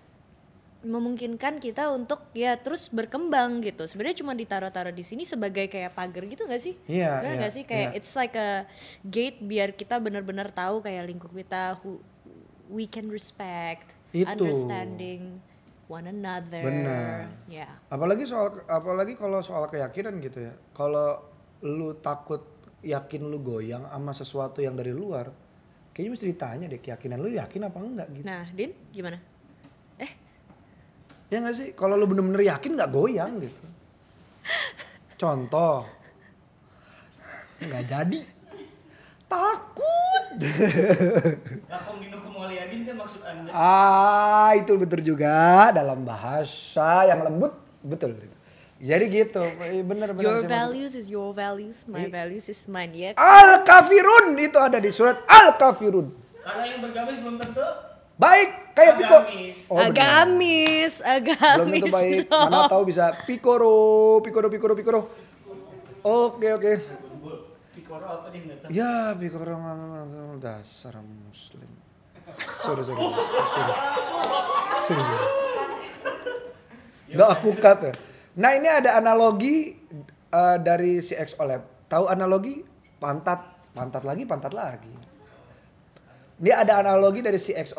memungkinkan kita untuk ya terus berkembang gitu. Sebenarnya cuma ditaruh-taruh di sini sebagai kayak pagar gitu gak sih? Iya, Bener iya, nggak sih kayak iya. it's like a gate biar kita benar-benar tahu kayak lingkup kita who we can respect, Itu. understanding one another. Benar. Ya. Apalagi soal apalagi kalau soal keyakinan gitu ya. Kalau lu takut yakin lu goyang sama sesuatu yang dari luar, kayaknya mesti ditanya deh keyakinan lu yakin apa enggak gitu. Nah, Din gimana? Eh, Ya nggak sih? Kalau lu bener-bener yakin nggak goyang gitu. Contoh, nggak jadi. Takut. Kan maksud anda ah, itu betul juga dalam bahasa yang lembut, betul. Jadi gitu, bener-bener. your saya maksud- values is your values, my I- values is mine. Ya, Al kafirun itu ada di surat Al kafirun. karena yang bergamis belum tentu Baik, kayak piko. Agamis. Oh, benar. agamis, Belum agamis. tentu baik. dong. Mana tahu bisa pikoro, pikoro, pikoro, pikoro. Oke, oke. Pikoro apa dia nggak tahu Ya, pikoro dasar muslim. Sorry, sorry. Sorry. Sorry. sorry. Nggak aku cut ya. Nah, ini ada analogi eh, dari si X. Tahu analogi? Pantat, pantat lagi, pantat lagi. Ini ada analogi dari si X.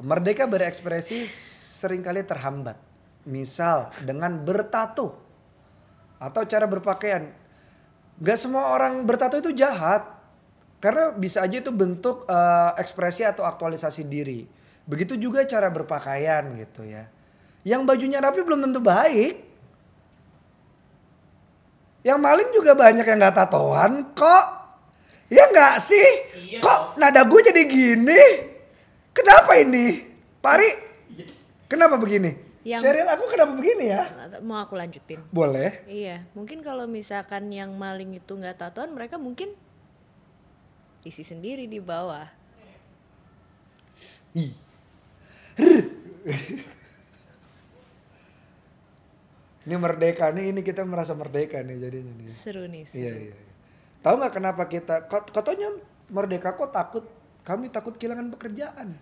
Merdeka berekspresi sering kali terhambat. Misal dengan bertato atau cara berpakaian. Gak semua orang bertato itu jahat. Karena bisa aja itu bentuk eh, ekspresi atau aktualisasi diri. Begitu juga cara berpakaian gitu ya. Yang bajunya rapi belum tentu baik. Yang maling juga banyak yang gak tatoan kok. Ya nggak sih? Iya kok nada gue jadi gini? Kenapa ini? Pari, kenapa begini? Yang- Serial aku kenapa begini ya? Mau aku lanjutin? Boleh. Iya, mungkin kalau misalkan yang maling itu nggak tatoan, mereka mungkin isi sendiri di bawah. Ih. Ini merdeka nih, ini kita merasa merdeka nih jadinya nih. Seru nih. Seru. Iya iya. Tahu nggak kenapa kita? Katanya merdeka kok takut? Kami takut kehilangan pekerjaan.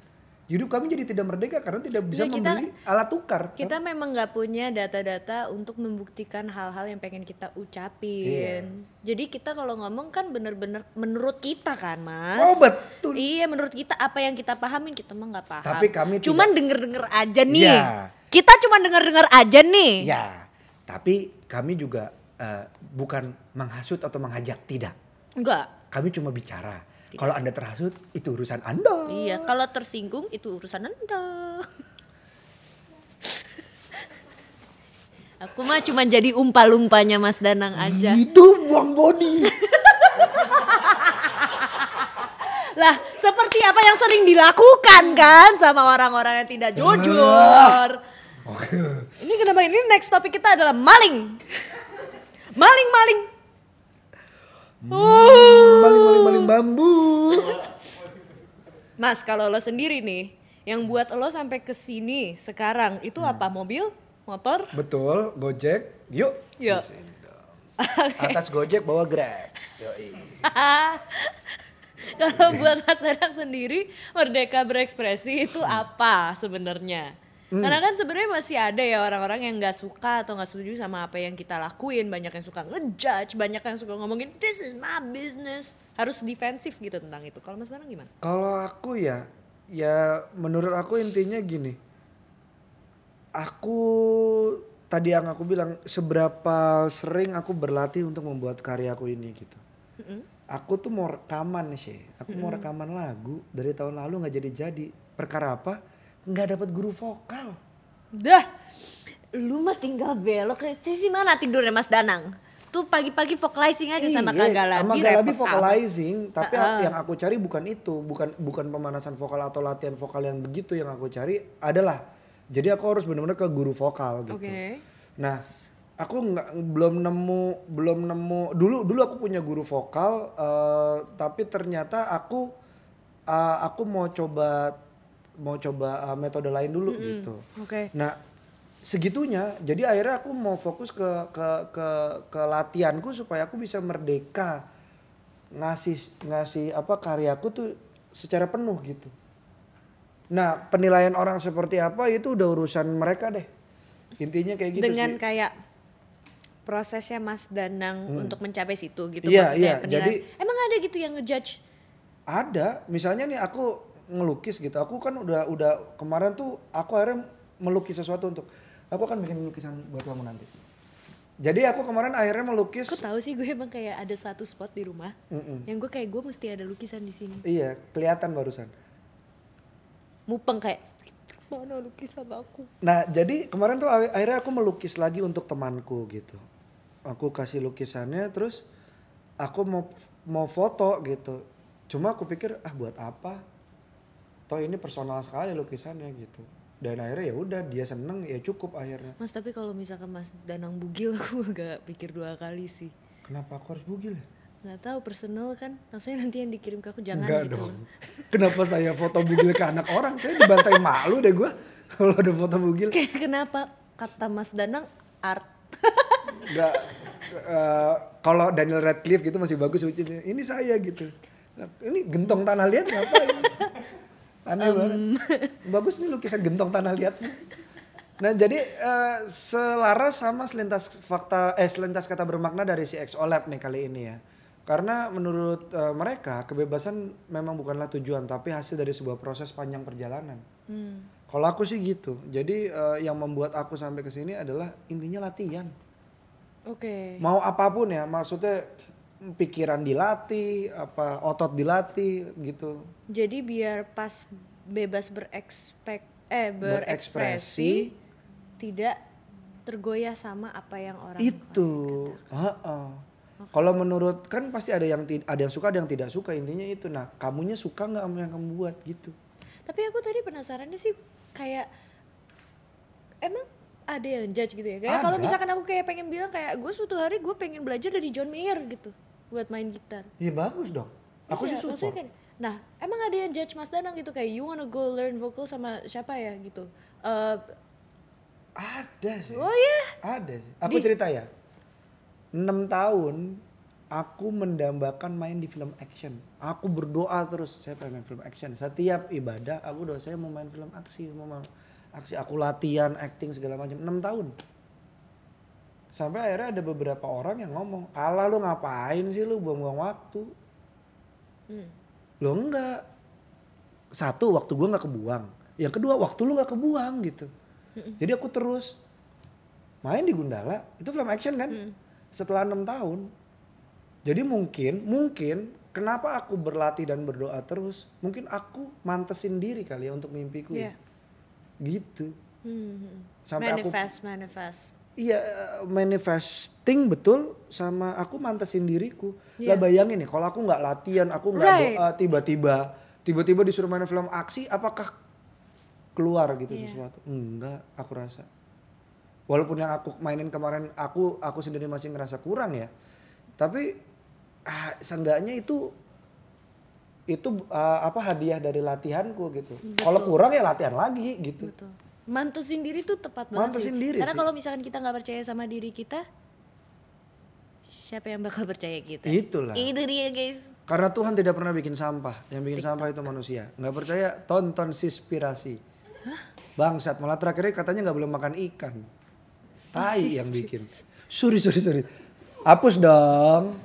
Hidup kami jadi tidak merdeka karena tidak bisa Nggak, kita- membeli alat tukar. Kita memang nggak punya data-data untuk membuktikan hal-hal yang pengen kita ucapin. Jadi kita kalau ngomong kan bener-bener menurut kita kan, Mas. Oh, betul. Iya, menurut kita apa yang kita pahamin kita mah nggak paham. Tapi kami cuman denger-denger aja nih. Iya. Kita cuman denger-denger aja nih. Ya, tapi kami juga eh, bukan menghasut atau menghajak, tidak. Enggak. Kami cuma bicara. Kalau anda terhasut, itu urusan anda. Iya, kalau tersinggung itu urusan Anda. Aku mah cuma jadi umpa-lumpanya Mas Danang aja. Itu buang body. Lah, seperti apa yang sering dilakukan kan sama orang-orang yang tidak jujur. Ini kenapa ini next topik kita adalah maling. Maling, maling. Oh. Maling maling maling bambu. Mas, kalau lo sendiri nih, yang buat lo sampai ke sini sekarang itu apa? Mobil? Motor? Betul, Gojek. Yuk. Yuk. Atas Gojek bawa Grab. Kalau buat Mas Danang sendiri, merdeka berekspresi itu apa sebenarnya? Karena kan sebenarnya masih ada ya orang-orang yang nggak suka atau nggak setuju sama apa yang kita lakuin. Banyak yang suka ngejudge, banyak yang suka ngomongin this is my business. Harus defensif gitu tentang itu. Kalau Mas Danang gimana? Kalau aku ya, ya menurut aku intinya gini. Aku tadi yang aku bilang seberapa sering aku berlatih untuk membuat karyaku ini gitu. Aku tuh mau rekaman sih. Aku mau rekaman lagu dari tahun lalu nggak jadi-jadi. Perkara apa? Nggak dapat guru vokal. Dah, lu mah tinggal belok ke sisi mana tidurnya Mas Danang? Tuh pagi-pagi vocalizing aja sama Iya, Kak Galabi. Sama Galabi vocalizing, tapi Heeh. yang aku cari bukan itu, bukan bukan pemanasan vokal atau latihan vokal yang begitu yang aku cari adalah jadi aku harus benar-benar ke guru vokal gitu. Oke. Nah, aku nggak belum nemu belum nemu dulu dulu aku punya guru vokal eh, tapi ternyata aku eh, aku mau coba mau coba eh, metode lain dulu gitu. Oke. Nah, segitunya jadi akhirnya aku mau fokus ke ke ke ke latihanku supaya aku bisa merdeka ngasih ngasih apa karyaku tuh secara penuh gitu. Nah, penilaian orang seperti apa itu udah urusan mereka deh. Intinya kayak gitu Dengan sih. kayak prosesnya Mas Danang untuk mencapai situ gitu Iya, maksudnya iya, penilaian. jadi- Emang ada gitu yang ngejudge? Ada, misalnya nih aku ngelukis gitu. Aku kan udah udah kemarin tuh aku akhirnya melukis sesuatu untuk aku akan bikin lukisan buat kamu nanti. Jadi aku kemarin akhirnya melukis Kok tahu sih gue emang kayak ada satu spot di rumah Mm-mm. yang gue kayak gue mesti ada lukisan di sini. Iya, kelihatan barusan. Mupeng kayak mana lukisan aku? Nah, jadi kemarin tuh ak- akhirnya aku melukis lagi untuk temanku gitu. Aku kasih lukisannya terus aku mau mau foto gitu. Cuma aku pikir ah buat apa? Toh ini personal sekali lukisannya gitu. Dan akhirnya ya udah dia seneng ya cukup akhirnya. Mas tapi kalau misalkan Mas Danang bugil aku agak pikir dua kali sih. Kenapa aku harus bugil ya? Nggak tahu personal kan. Maksudnya nanti yang dikirim ke aku jangan Enggak gitu. dong. Kenapa saya foto bugil ke anak orang? Kayak dibantai malu deh gua kalau ada foto bugil. Kayak kenapa kata Mas Danang art? Enggak eh, kalau Daniel Radcliffe gitu masih bagus lucunya. Ini saya gitu. Ini gentong tanah liat ngapain? Aneh banget. Bagus nih lukisan gentong tanah liat. Nah jadi eh, selaras sama selintas fakta eh selintas kata bermakna dari si XOLab nih kali ini ya. Karena menurut eh, mereka kebebasan memang bukanlah tujuan tapi hasil dari sebuah proses panjang perjalanan. Hmm. Kalau aku sih gitu. Jadi eh, yang membuat aku sampai ke sini adalah intinya latihan Oke. mau apa pun ya maksudnya pikiran dilatih apa otot dilatih gitu. Jadi biar pas bebas berekspek eh berekspresi, Berekspresi. tidak tergoyah sama apa yang orang itu. Heeh. kalau menurut kan pasti ada yang ada yang suka ada yang tidak suka intinya itu. Nah kamunya suka nggak sama yang kamu buat gitu. Tapi aku tadi penasarannya sih kayak emang ada yang judge gitu ya. Kayak kalau misalkan aku kayak pengen bilang kayak gue suatu hari gue pengen belajar dari John Mayer gitu buat main gitar. ya bagus dong. Aku Iya, sih support nah, emang ada yang judge Mas Danang gitu kayak you wanna go learn vocal sama siapa ya? gitu. Eh, ada sih. Oh ya, ada sih. Aku cerita ya. Enam tahun aku mendambakan main di film action. Aku berdoa terus saya pengen main film action. Setiap ibadah aku doa saya mau main film aksi mau main aksi aku latihan acting segala macam. Enam tahun sampai akhirnya ada beberapa orang yang ngomong Allah lu ngapain sih lu buang-buang waktu? Hmm. lo enggak. Satu waktu gua nggak kebuang. Yang kedua waktu lu nggak kebuang gitu. Jadi aku terus main di Gundala. Itu film action kan? Setelah enam tahun. Jadi mungkin mungkin kenapa aku berlatih dan berdoa terus? Mungkin aku mantesin diri kali ya untuk mimpiku Iya. gitu. Hmm. Sampai aku- manifest, manifest. Iya manifesting betul sama aku mantesin diriku. Iya. Lah bayangin nih kalau aku nggak latihan, aku nggak Right. doa tiba-tiba tiba-tiba disuruh main film aksi apakah keluar gitu Iya. sesuatu? Enggak, aku rasa. Walaupun yang aku mainin kemarin aku aku sendiri masih ngerasa kurang ya. Tapi ah, seenggaknya itu itu ah, apa hadiah dari latihanku gitu. Kalau kurang ya latihan lagi gitu. Betul. Mantesin diri tuh tepat banget Mantesin sih. diri Karena kalau misalkan kita nggak percaya sama diri kita, siapa yang bakal percaya kita? Itulah. Itu dia guys. Karena Tuhan tidak pernah bikin sampah. Yang bikin sampah itu manusia. Nggak percaya? Tonton Sispirasi. Bangsat. Malah terakhirnya katanya nggak boleh makan ikan. Tai yang bikin. Sorry, sorry, sorry. Hapus dong.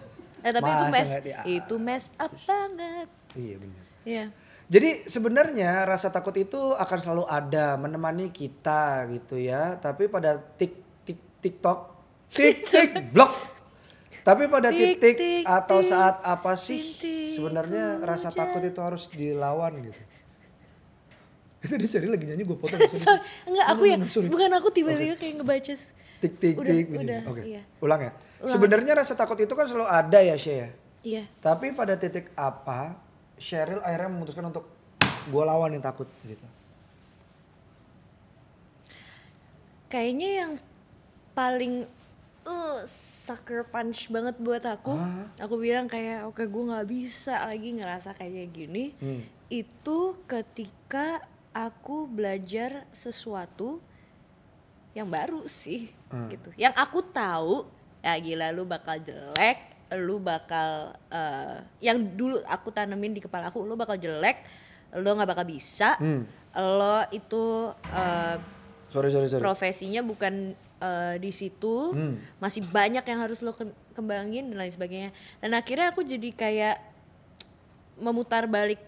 Eh tapi itu Masa mess, nggak dia- itu messed up banget. Iya benar. Iya. Jadi sebenarnya rasa takut itu akan selalu ada menemani kita gitu ya. Tapi pada tik tik TikTok, tik tik blok. Tapi pada Tik, titik tik, atau saat apa sih sebenarnya rasa takut itu harus dilawan gitu. Itu di seri lagi nyanyi gue potong. sorry. Sorry, enggak aku ya, bukan aku tiba-tiba kayak ngebaca. Tik tik tik Oke. iya. Ulang ya. Sebenarnya rasa takut itu kan selalu ada ya Shay ya. Iya. Tapi pada titik apa Cheryl akhirnya memutuskan untuk gue lawan yang takut gitu. Kayaknya yang paling uh, sucker punch banget buat aku, Ah. aku bilang kayak oke gue nggak bisa lagi ngerasa kayak gini. Hmm. Itu ketika aku belajar sesuatu yang baru sih, Hmm. gitu. Yang aku tahu, ya gila lu bakal jelek, lu bakal eh, yang dulu aku tanemin di kepala aku, lu bakal jelek, lu nggak bakal bisa, Hmm. lo itu eh, Sorry sorry sorry. profesinya bukan eh, di situ Hmm. masih banyak yang harus lo ke- kembangin dan lain sebagainya dan akhirnya aku jadi kayak memutar balik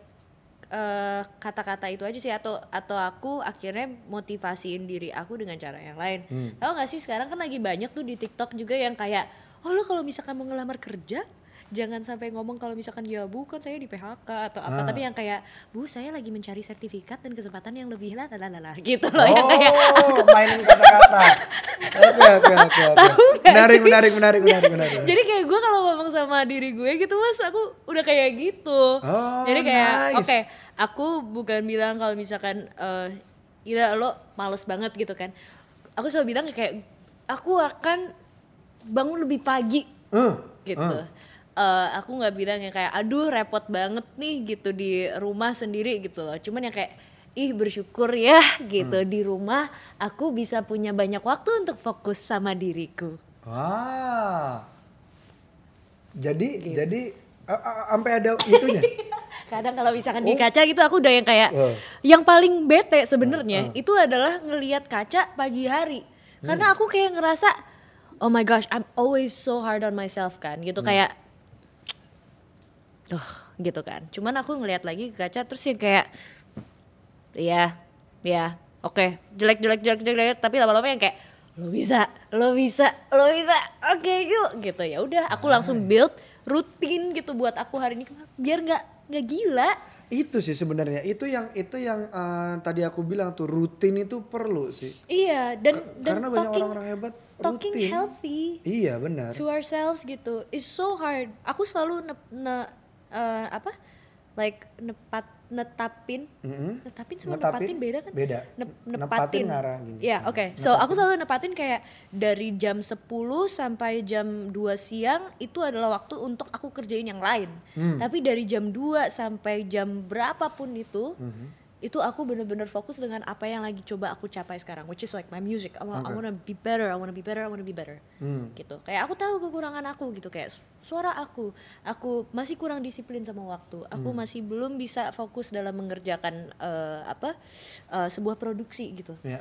kata-kata itu aja sih atau atau aku akhirnya motivasiin diri aku dengan cara yang lain Hmm. tahu gak sih sekarang kan lagi banyak tuh di TikTok juga yang kayak oh lo kalau misalkan mau ngelamar kerja jangan sampai ngomong kalau misalkan ya bukan saya di PHK atau apa Ah. tapi yang kayak bu saya lagi mencari sertifikat dan kesempatan yang lebih lah lah lah gitu loh yang kayak Oh, mainin kata-kata. Oke oke oke. Menarik menarik menarik menarik menarik. Jadi kayak gue kalau ngomong sama diri gue gitu mas, aku udah kayak gitu. Oh, Jadi kayak, nice. oke, aku bukan bilang kalau misalkan, eh gila lo males banget gitu kan. Aku selalu bilang kayak, aku akan bangun lebih pagi Eh, gitu. Eh, aku nggak bilang yang kayak, aduh repot banget nih gitu di rumah sendiri gitu loh. Cuman yang kayak, ih bersyukur ya gitu di rumah aku bisa punya banyak waktu untuk fokus sama diriku. Wah. Jadi Gitu. jadi sampai ada itunya. kadang kalau misalkan di kaca gitu aku udah yang kayak Oh. yang paling bete sebenarnya itu adalah ngelihat kaca pagi hari karena aku kayak ngerasa oh my gosh I'm always so hard on myself kan? Gitu kayak oh gitu kan. Cuman aku ngelihat lagi ke kaca terus ya kayak ya ya oke jelek jelek jelek jelek tapi lama-lama yang kayak lo bisa lo bisa lo bisa oke yuk gitu. Ya udah aku langsung build rutin gitu buat aku hari ini. Biar nggak nggak gila itu sih sebenarnya itu yang itu yang eh, tadi aku bilang tuh rutin itu perlu sih. iya dan dan Karena banyak talking orang-orang hebat talking rutin. healthy Iya benar. to ourselves gitu is so hard aku selalu ne, ne- eh, apa like nepat netapin Mm-mm. netapin sama Netapin nepatin beda kan beda. Ne- Nepatin nepatin ngarah gini. ya oke so aku selalu nepatin kayak dari jam 10 sampai jam 2 siang itu adalah waktu untuk aku kerjain yang lain Hmm. tapi dari jam 2 sampai jam berapapun itu Mhm. Itu aku bener-bener fokus dengan apa yang lagi coba aku capai sekarang which is like my music I, wa- I wanna be better I wanna be better I wanna be better Hmm. gitu kayak aku tahu kekurangan aku gitu kayak su- suara aku aku masih kurang disiplin sama waktu aku Hmm. masih belum bisa fokus dalam mengerjakan eh, apa eh, sebuah produksi gitu Ya.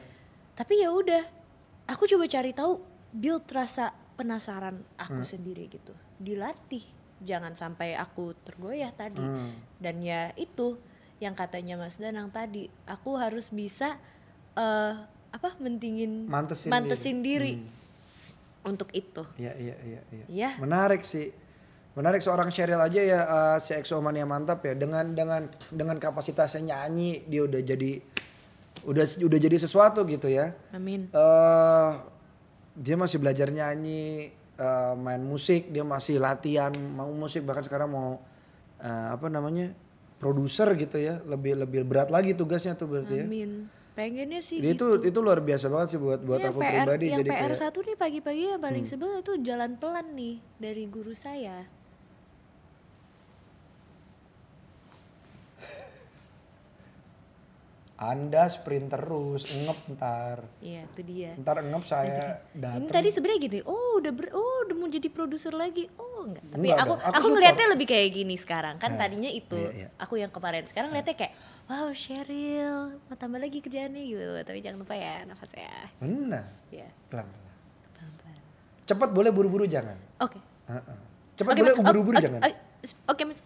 tapi ya udah aku coba cari tahu build rasa penasaran aku Hmm. sendiri gitu dilatih jangan sampai aku tergoyah tadi Hmm. dan ya itu yang katanya Mas Danang tadi aku harus bisa eh, apa mentingin Mantesin mantesin diri, Hmm. untuk itu Iya iya iya iya. Iya. Menarik sih. Menarik seorang Cheryl aja ya eh, si Exomania mantap ya dengan dengan dengan kapasitasnya nyanyi dia udah jadi udah udah jadi sesuatu gitu ya. amin eh dia masih belajar nyanyi, eh, main musik, dia masih latihan mau musik bahkan sekarang mau eh, apa namanya produser gitu ya, lebih lebih berat lagi tugasnya tuh berarti ya. Amin. Pengennya sih Jadi gitu. itu itu luar biasa banget sih buat buat Iya, aku PR, pribadi yang jadi PR kayak Hmm. satu nih pagi-pagi yang paling sebel itu jalan pelan nih dari guru saya. Anda sprint terus, ngep ntar. Iya, itu dia. Ntar ngep saya Ini datang. tadi sebenarnya gini, oh udah ber, oh udah mau jadi produser lagi. Oh enggak. Tapi Enggak aku dong, aku aku, ngelihatnya lebih kayak gini sekarang. Kan Eh, tadinya itu iya, iya. aku yang kemarin. Sekarang ngeliatnya kayak wow Cheryl, mau tambah lagi kerjaannya gitu. Tapi jangan lupa ya nafas ya. Benar. Ya, Pelan-pelan. pelan-pelan. Cepat boleh buru-buru jangan. Oke. Heeh. Cepat Oke, boleh ubur-ubur oke, jangan. oke, Oke, Mas.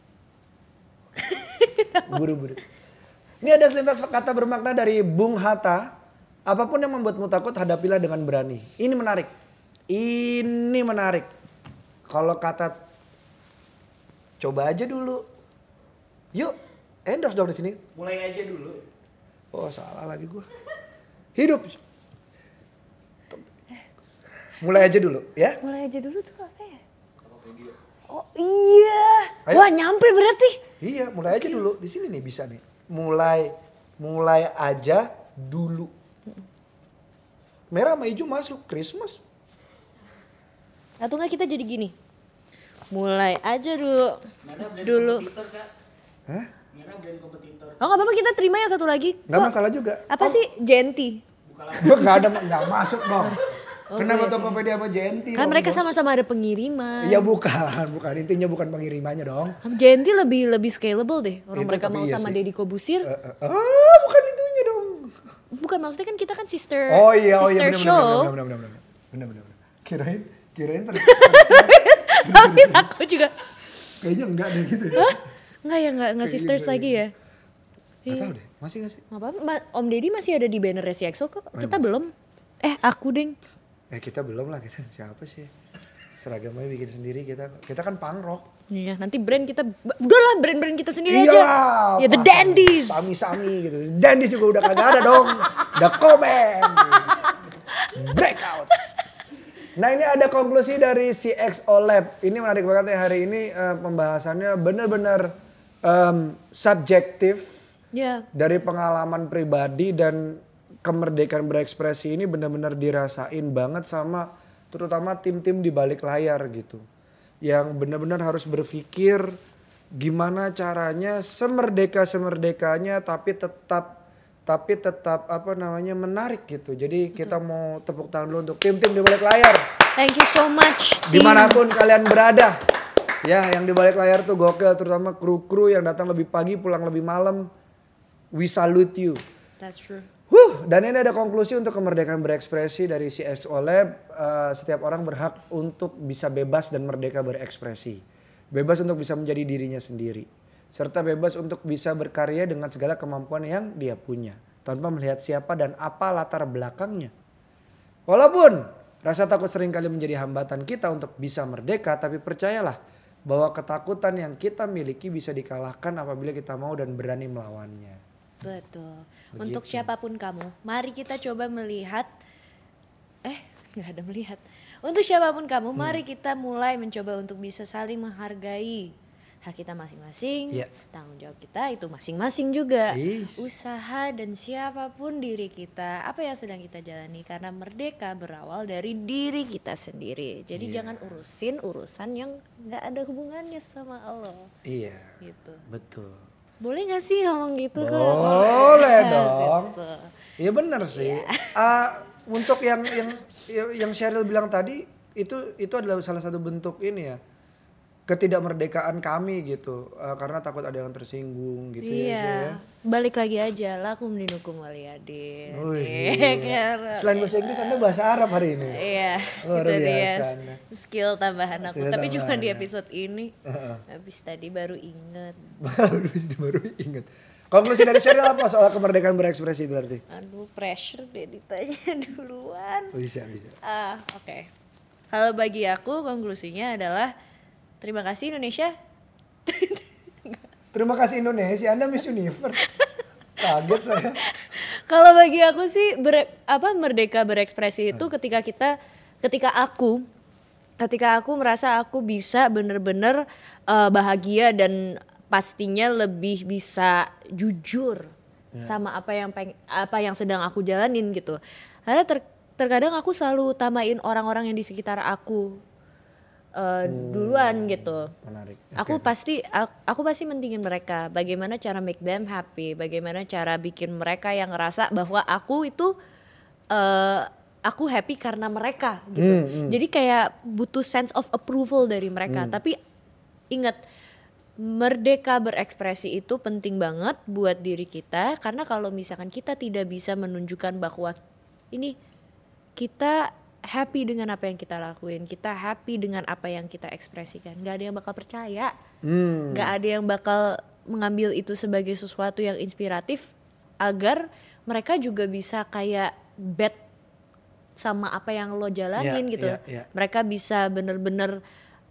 Buru-buru. Ini ada selintas kata bermakna dari Bung Hatta. Apa pun yang membuatmu takut hadapilah dengan berani. Ini menarik. Ini menarik. Kalau kata coba aja dulu. Yuk, endorse dong di sini. Mulai aja dulu. Oh, salah lagi gua. Hidup. Mulai aja dulu ya. Mulai aja dulu tuh apa ya? Oh iya. Ayo. Wah nyampe berarti. Iya, mulai aja dulu. Di sini nih bisa nih. Mulai mulai aja dulu. Merah sama hijau masuk Christmas. Atau enggak kita jadi gini. Mulai aja dulu. Merah brand Dulu. kompetitor kak. Hah? Merah brand kompetitor. Oh nggak apa-apa kita terima yang satu lagi. Nggak Kok- masalah juga. Apa sih Genti? Buka lagi. Gue nggak ada nggak masuk dong. Oh, Kenapa iya. Tokopedia sama Genti? Kan dong, mereka sama-sama ada pengiriman. Iya bukan, bukan intinya bukan pengirimannya dong. Genti lebih lebih scalable deh. Orang Itu mereka tapi mau iya sama. Deddy Kobusir. Eh, eh, ah, bukan itunya dong. Bukan maksudnya kan kita kan sister Oh iya, oh iya sister benar show. benar benar benar benar. Benar benar. benar. Kirain kirain terus Tapi aku juga kayaknya enggak deh gitu ya. Enggak ya enggak enggak sisters gitu, lagi iya. ya. Gak Iya. tahu deh, masih gak sih? Nggak apa-apa, Om Deddy masih ada di banner si EXO kok. Oh, Kita masih. belum. Eh, aku deng. Ya kita belum lah kita siapa sih? Seragamnya bikin sendiri kita. Kita kan punk rock. Iya, nanti brand kita udah lah brand-brand kita sendiri Iya aja. Ya The Dandies. Sami-sami gitu. Dandies juga udah kagak ada dong. Udah komen. Breakout. Nah ini ada konklusi dari CXO Lab. Ini menarik banget ya hari ini eh, pembahasannya benar-benar em, subjektif Ya, dari pengalaman pribadi dan kemerdekaan berekspresi ini benar-benar dirasain banget sama terutama tim-tim di balik layar gitu. Yang benar-benar harus berpikir gimana caranya semerdeka-semerdekanya tapi tetap tapi tetap apa namanya menarik gitu. Jadi kita mau tepuk tangan dulu untuk tim-tim di balik layar thank you so much. di mana pun kalian berada. Ya, yang di balik layar tuh gokil, terutama kru-kru yang datang lebih pagi, pulang lebih malam. We salute you. That's true. Huh, dan ini ada konklusi untuk kemerdekaan berekspresi dari CSO Lab. Eh, setiap orang berhak untuk bisa bebas dan merdeka berekspresi. Bebas untuk bisa menjadi dirinya sendiri. Serta bebas untuk bisa berkarya dengan segala kemampuan yang dia punya. Tanpa melihat siapa dan apa latar belakangnya. Walaupun rasa takut sering kali menjadi hambatan kita untuk bisa merdeka, tapi percayalah bahwa ketakutan yang kita miliki bisa dikalahkan apabila kita mau dan berani melawannya. Betul. Untuk siapa pun kamu, mari kita coba melihat eh nggak ada melihat. Untuk siapa pun kamu, Hmm. mari kita mulai mencoba untuk bisa saling menghargai hak kita masing-masing, Iya. tanggung jawab kita itu masing-masing juga. Usaha dan siapa pun diri kita, apa yang sedang kita jalani karena merdeka berawal dari diri kita sendiri. Jadi Iya. jangan urusin urusan yang nggak ada hubungannya sama Allah. Iya, Gitu. betul. Boleh gak sih ngomong gitu Kak? Boleh dong. Gitu. Iya benar sih. Ah, untuk yang yang yang Cheryl bilang tadi itu itu adalah salah satu bentuk ini ya ketidakmerdekaan kami gitu Ah, karena takut ada yang tersinggung gitu ya. Iya. Ya. Balik lagi aja lakum dinukum waliyadin. Oh, Iya, iya. karena- Selain bahasa Inggris Anda bahasa Arab hari ini. Iya, Luar itu dia biasa skill tambahan aku. Skill Tapi cuma di tambahan. episode ini. Habis tadi baru inget. baru baru ingat. Konklusi dari Cheryl apa soal kemerdekaan berekspresi berarti? Aduh, pressure deh ditanya duluan. Bisa bisa. Ah, oke. Kalau bagi aku konklusinya adalah terima kasih Indonesia. Terima kasih Indonesia, Anda Miss Universe. Kaget saya. Kalau bagi aku sih ber- apa merdeka berekspresi itu ketika kita ketika aku ketika aku merasa aku bisa bener-bener eh, bahagia dan pastinya lebih bisa jujur sama apa yang peng apa yang sedang aku jalanin gitu karena ter- terkadang aku selalu utamain orang-orang yang di sekitar aku eh, duluan gitu Menarik. Aku pasti aku, aku pasti mentingin mereka. Bagaimana cara make them happy, bagaimana cara bikin mereka yang ngerasa bahwa aku itu eh aku happy karena mereka gitu. Jadi kayak butuh sense of approval dari mereka. Tapi ingat merdeka berekspresi itu penting banget buat diri kita karena kalau misalkan kita tidak bisa menunjukkan bahwa ini kita happy dengan apa yang kita lakuin, kita happy dengan apa yang kita ekspresikan. nggak ada yang bakal percaya, Hmm. nggak ada yang bakal mengambil itu sebagai sesuatu yang inspiratif agar mereka juga bisa kayak bet sama apa yang lo jalanin Iya, gitu. iya, iya. Mereka bisa bener-bener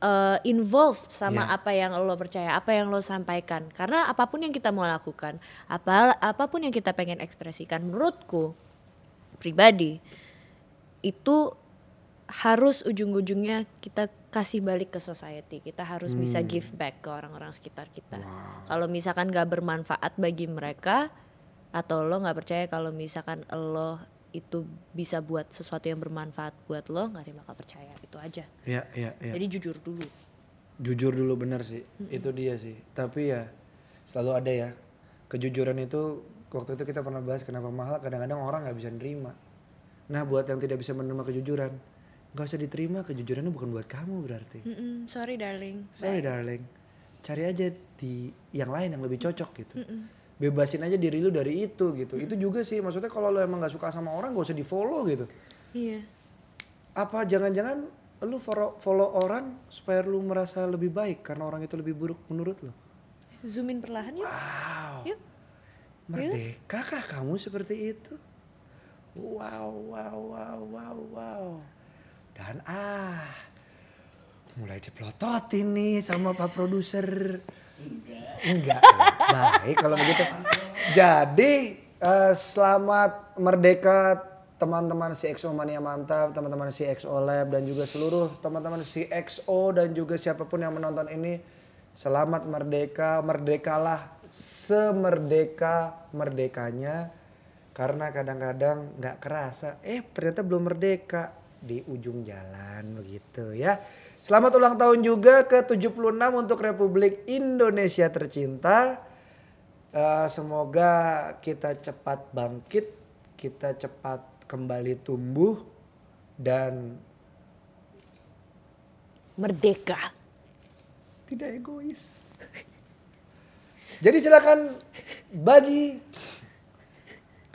uh, involve sama Iya. apa yang lo percaya, apa yang lo sampaikan. Karena apa pun yang kita mau lakukan, apa apa pun yang kita pengen ekspresikan, menurutku pribadi itu harus ujung-ujungnya kita kasih balik ke society. Kita harus bisa Hmm. give back ke orang-orang sekitar kita. Kalau misalkan gak bermanfaat bagi mereka atau lo nggak percaya kalau misalkan lo itu bisa buat sesuatu yang bermanfaat buat lo, nggak ada yang bakal percaya. Itu aja. Iya, iya, iya. Jadi jujur dulu. Jujur dulu bener sih. Itu dia sih. Tapi ya selalu ada ya. Kejujuran itu waktu itu kita pernah bahas kenapa mahal kadang-kadang orang nggak bisa nerima. Nah buat yang tidak bisa menerima kejujuran, nggak usah diterima kejujurannya bukan buat kamu berarti. Mm-mm, sorry darling. Sorry darling, cari aja di yang lain yang lebih cocok gitu. Bebasin aja diri lu dari itu gitu. Itu juga sih maksudnya kalau lu emang nggak suka sama orang gak usah di follow gitu. Iya. Apa jangan-jangan lu follow, follow orang supaya lu merasa lebih baik karena orang itu lebih buruk menurut lu? Zoom in perlahan yuk. Wow. Yuk. Merdeka kah kamu seperti itu? Wow, wow, wow, wow, wow. Dan ah, mulai diplototin nih sama pak produser. Enggak. Enggak, ya. baik kalau begitu. Jadi eh, selamat merdeka teman-teman si XO Mania Mantap, teman-teman si XO Lab dan juga seluruh teman-teman si XO dan juga siapa pun yang menonton ini. Selamat merdeka, merdekalah semerdeka merdekanya. Karena kadang-kadang nggak kerasa, eh ternyata belum merdeka di ujung jalan begitu ya. Selamat ulang tahun juga ke 76 untuk Republik Indonesia tercinta. Eh, semoga kita cepat bangkit, kita cepat kembali tumbuh dan Merdeka. tidak egois. Jadi silakan bagi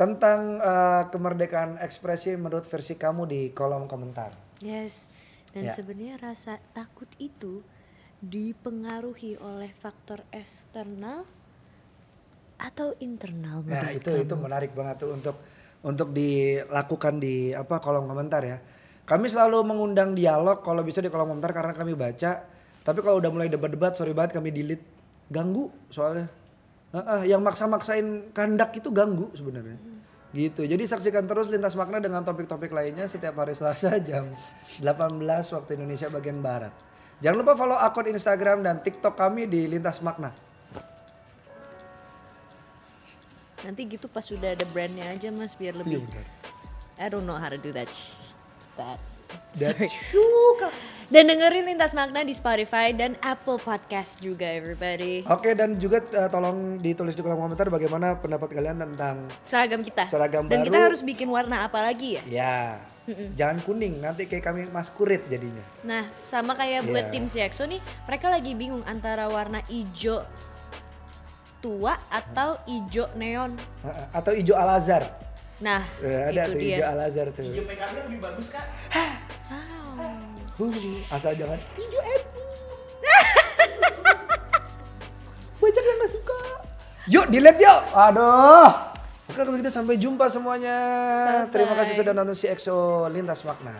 tentang eh, kemerdekaan ekspresi menurut versi kamu di kolom komentar. Yes. Dan Ya. sebenarnya rasa takut itu dipengaruhi oleh faktor eksternal atau internal Nah menurut itu kamu? itu menarik banget tuh untuk untuk dilakukan di apa kolom komentar ya. Kami selalu mengundang dialog kalau bisa di kolom komentar karena kami baca. Tapi kalau udah mulai debat-debat sorry banget kami delete ganggu soalnya. Heeh, yang maksa-maksain kandak itu ganggu sebenarnya. Gitu. Jadi saksikan terus lintas makna dengan topik-topik lainnya setiap hari Selasa jam 18 waktu Indonesia bagian barat. Jangan lupa follow akun Instagram dan TikTok kami di Lintas Makna. Nanti gitu pas sudah ada brandnya aja mas biar lebih. Iya, benar. I don't know how to do that. That. Sorry. suka. Dan dengerin Lintas Makna di Spotify dan Apple Podcast juga everybody. Oke dan juga eh, tolong ditulis di kolom komentar bagaimana pendapat kalian tentang Seragam kita. Seragam Dan baru. kita harus bikin warna apa lagi ya? ya jangan kuning nanti kayak kami maskurit jadinya. Nah, sama kayak buat Iya. tim CXO nih, mereka lagi bingung antara warna hijau tua atau hijau neon. Heeh, Atau hijau Al Azhar. Nah, Eh, ada itu tuh dia. hijau Al Azhar tuh. Hijau PKB lebih bagus kak. Huh, asal jangan hijau NU. Banyak yang gak suka. Yuk delete yuk. Aduh. Oke kalau gitu sampai jumpa semuanya. Terima kasih sudah nonton si EXO Lintas Makna.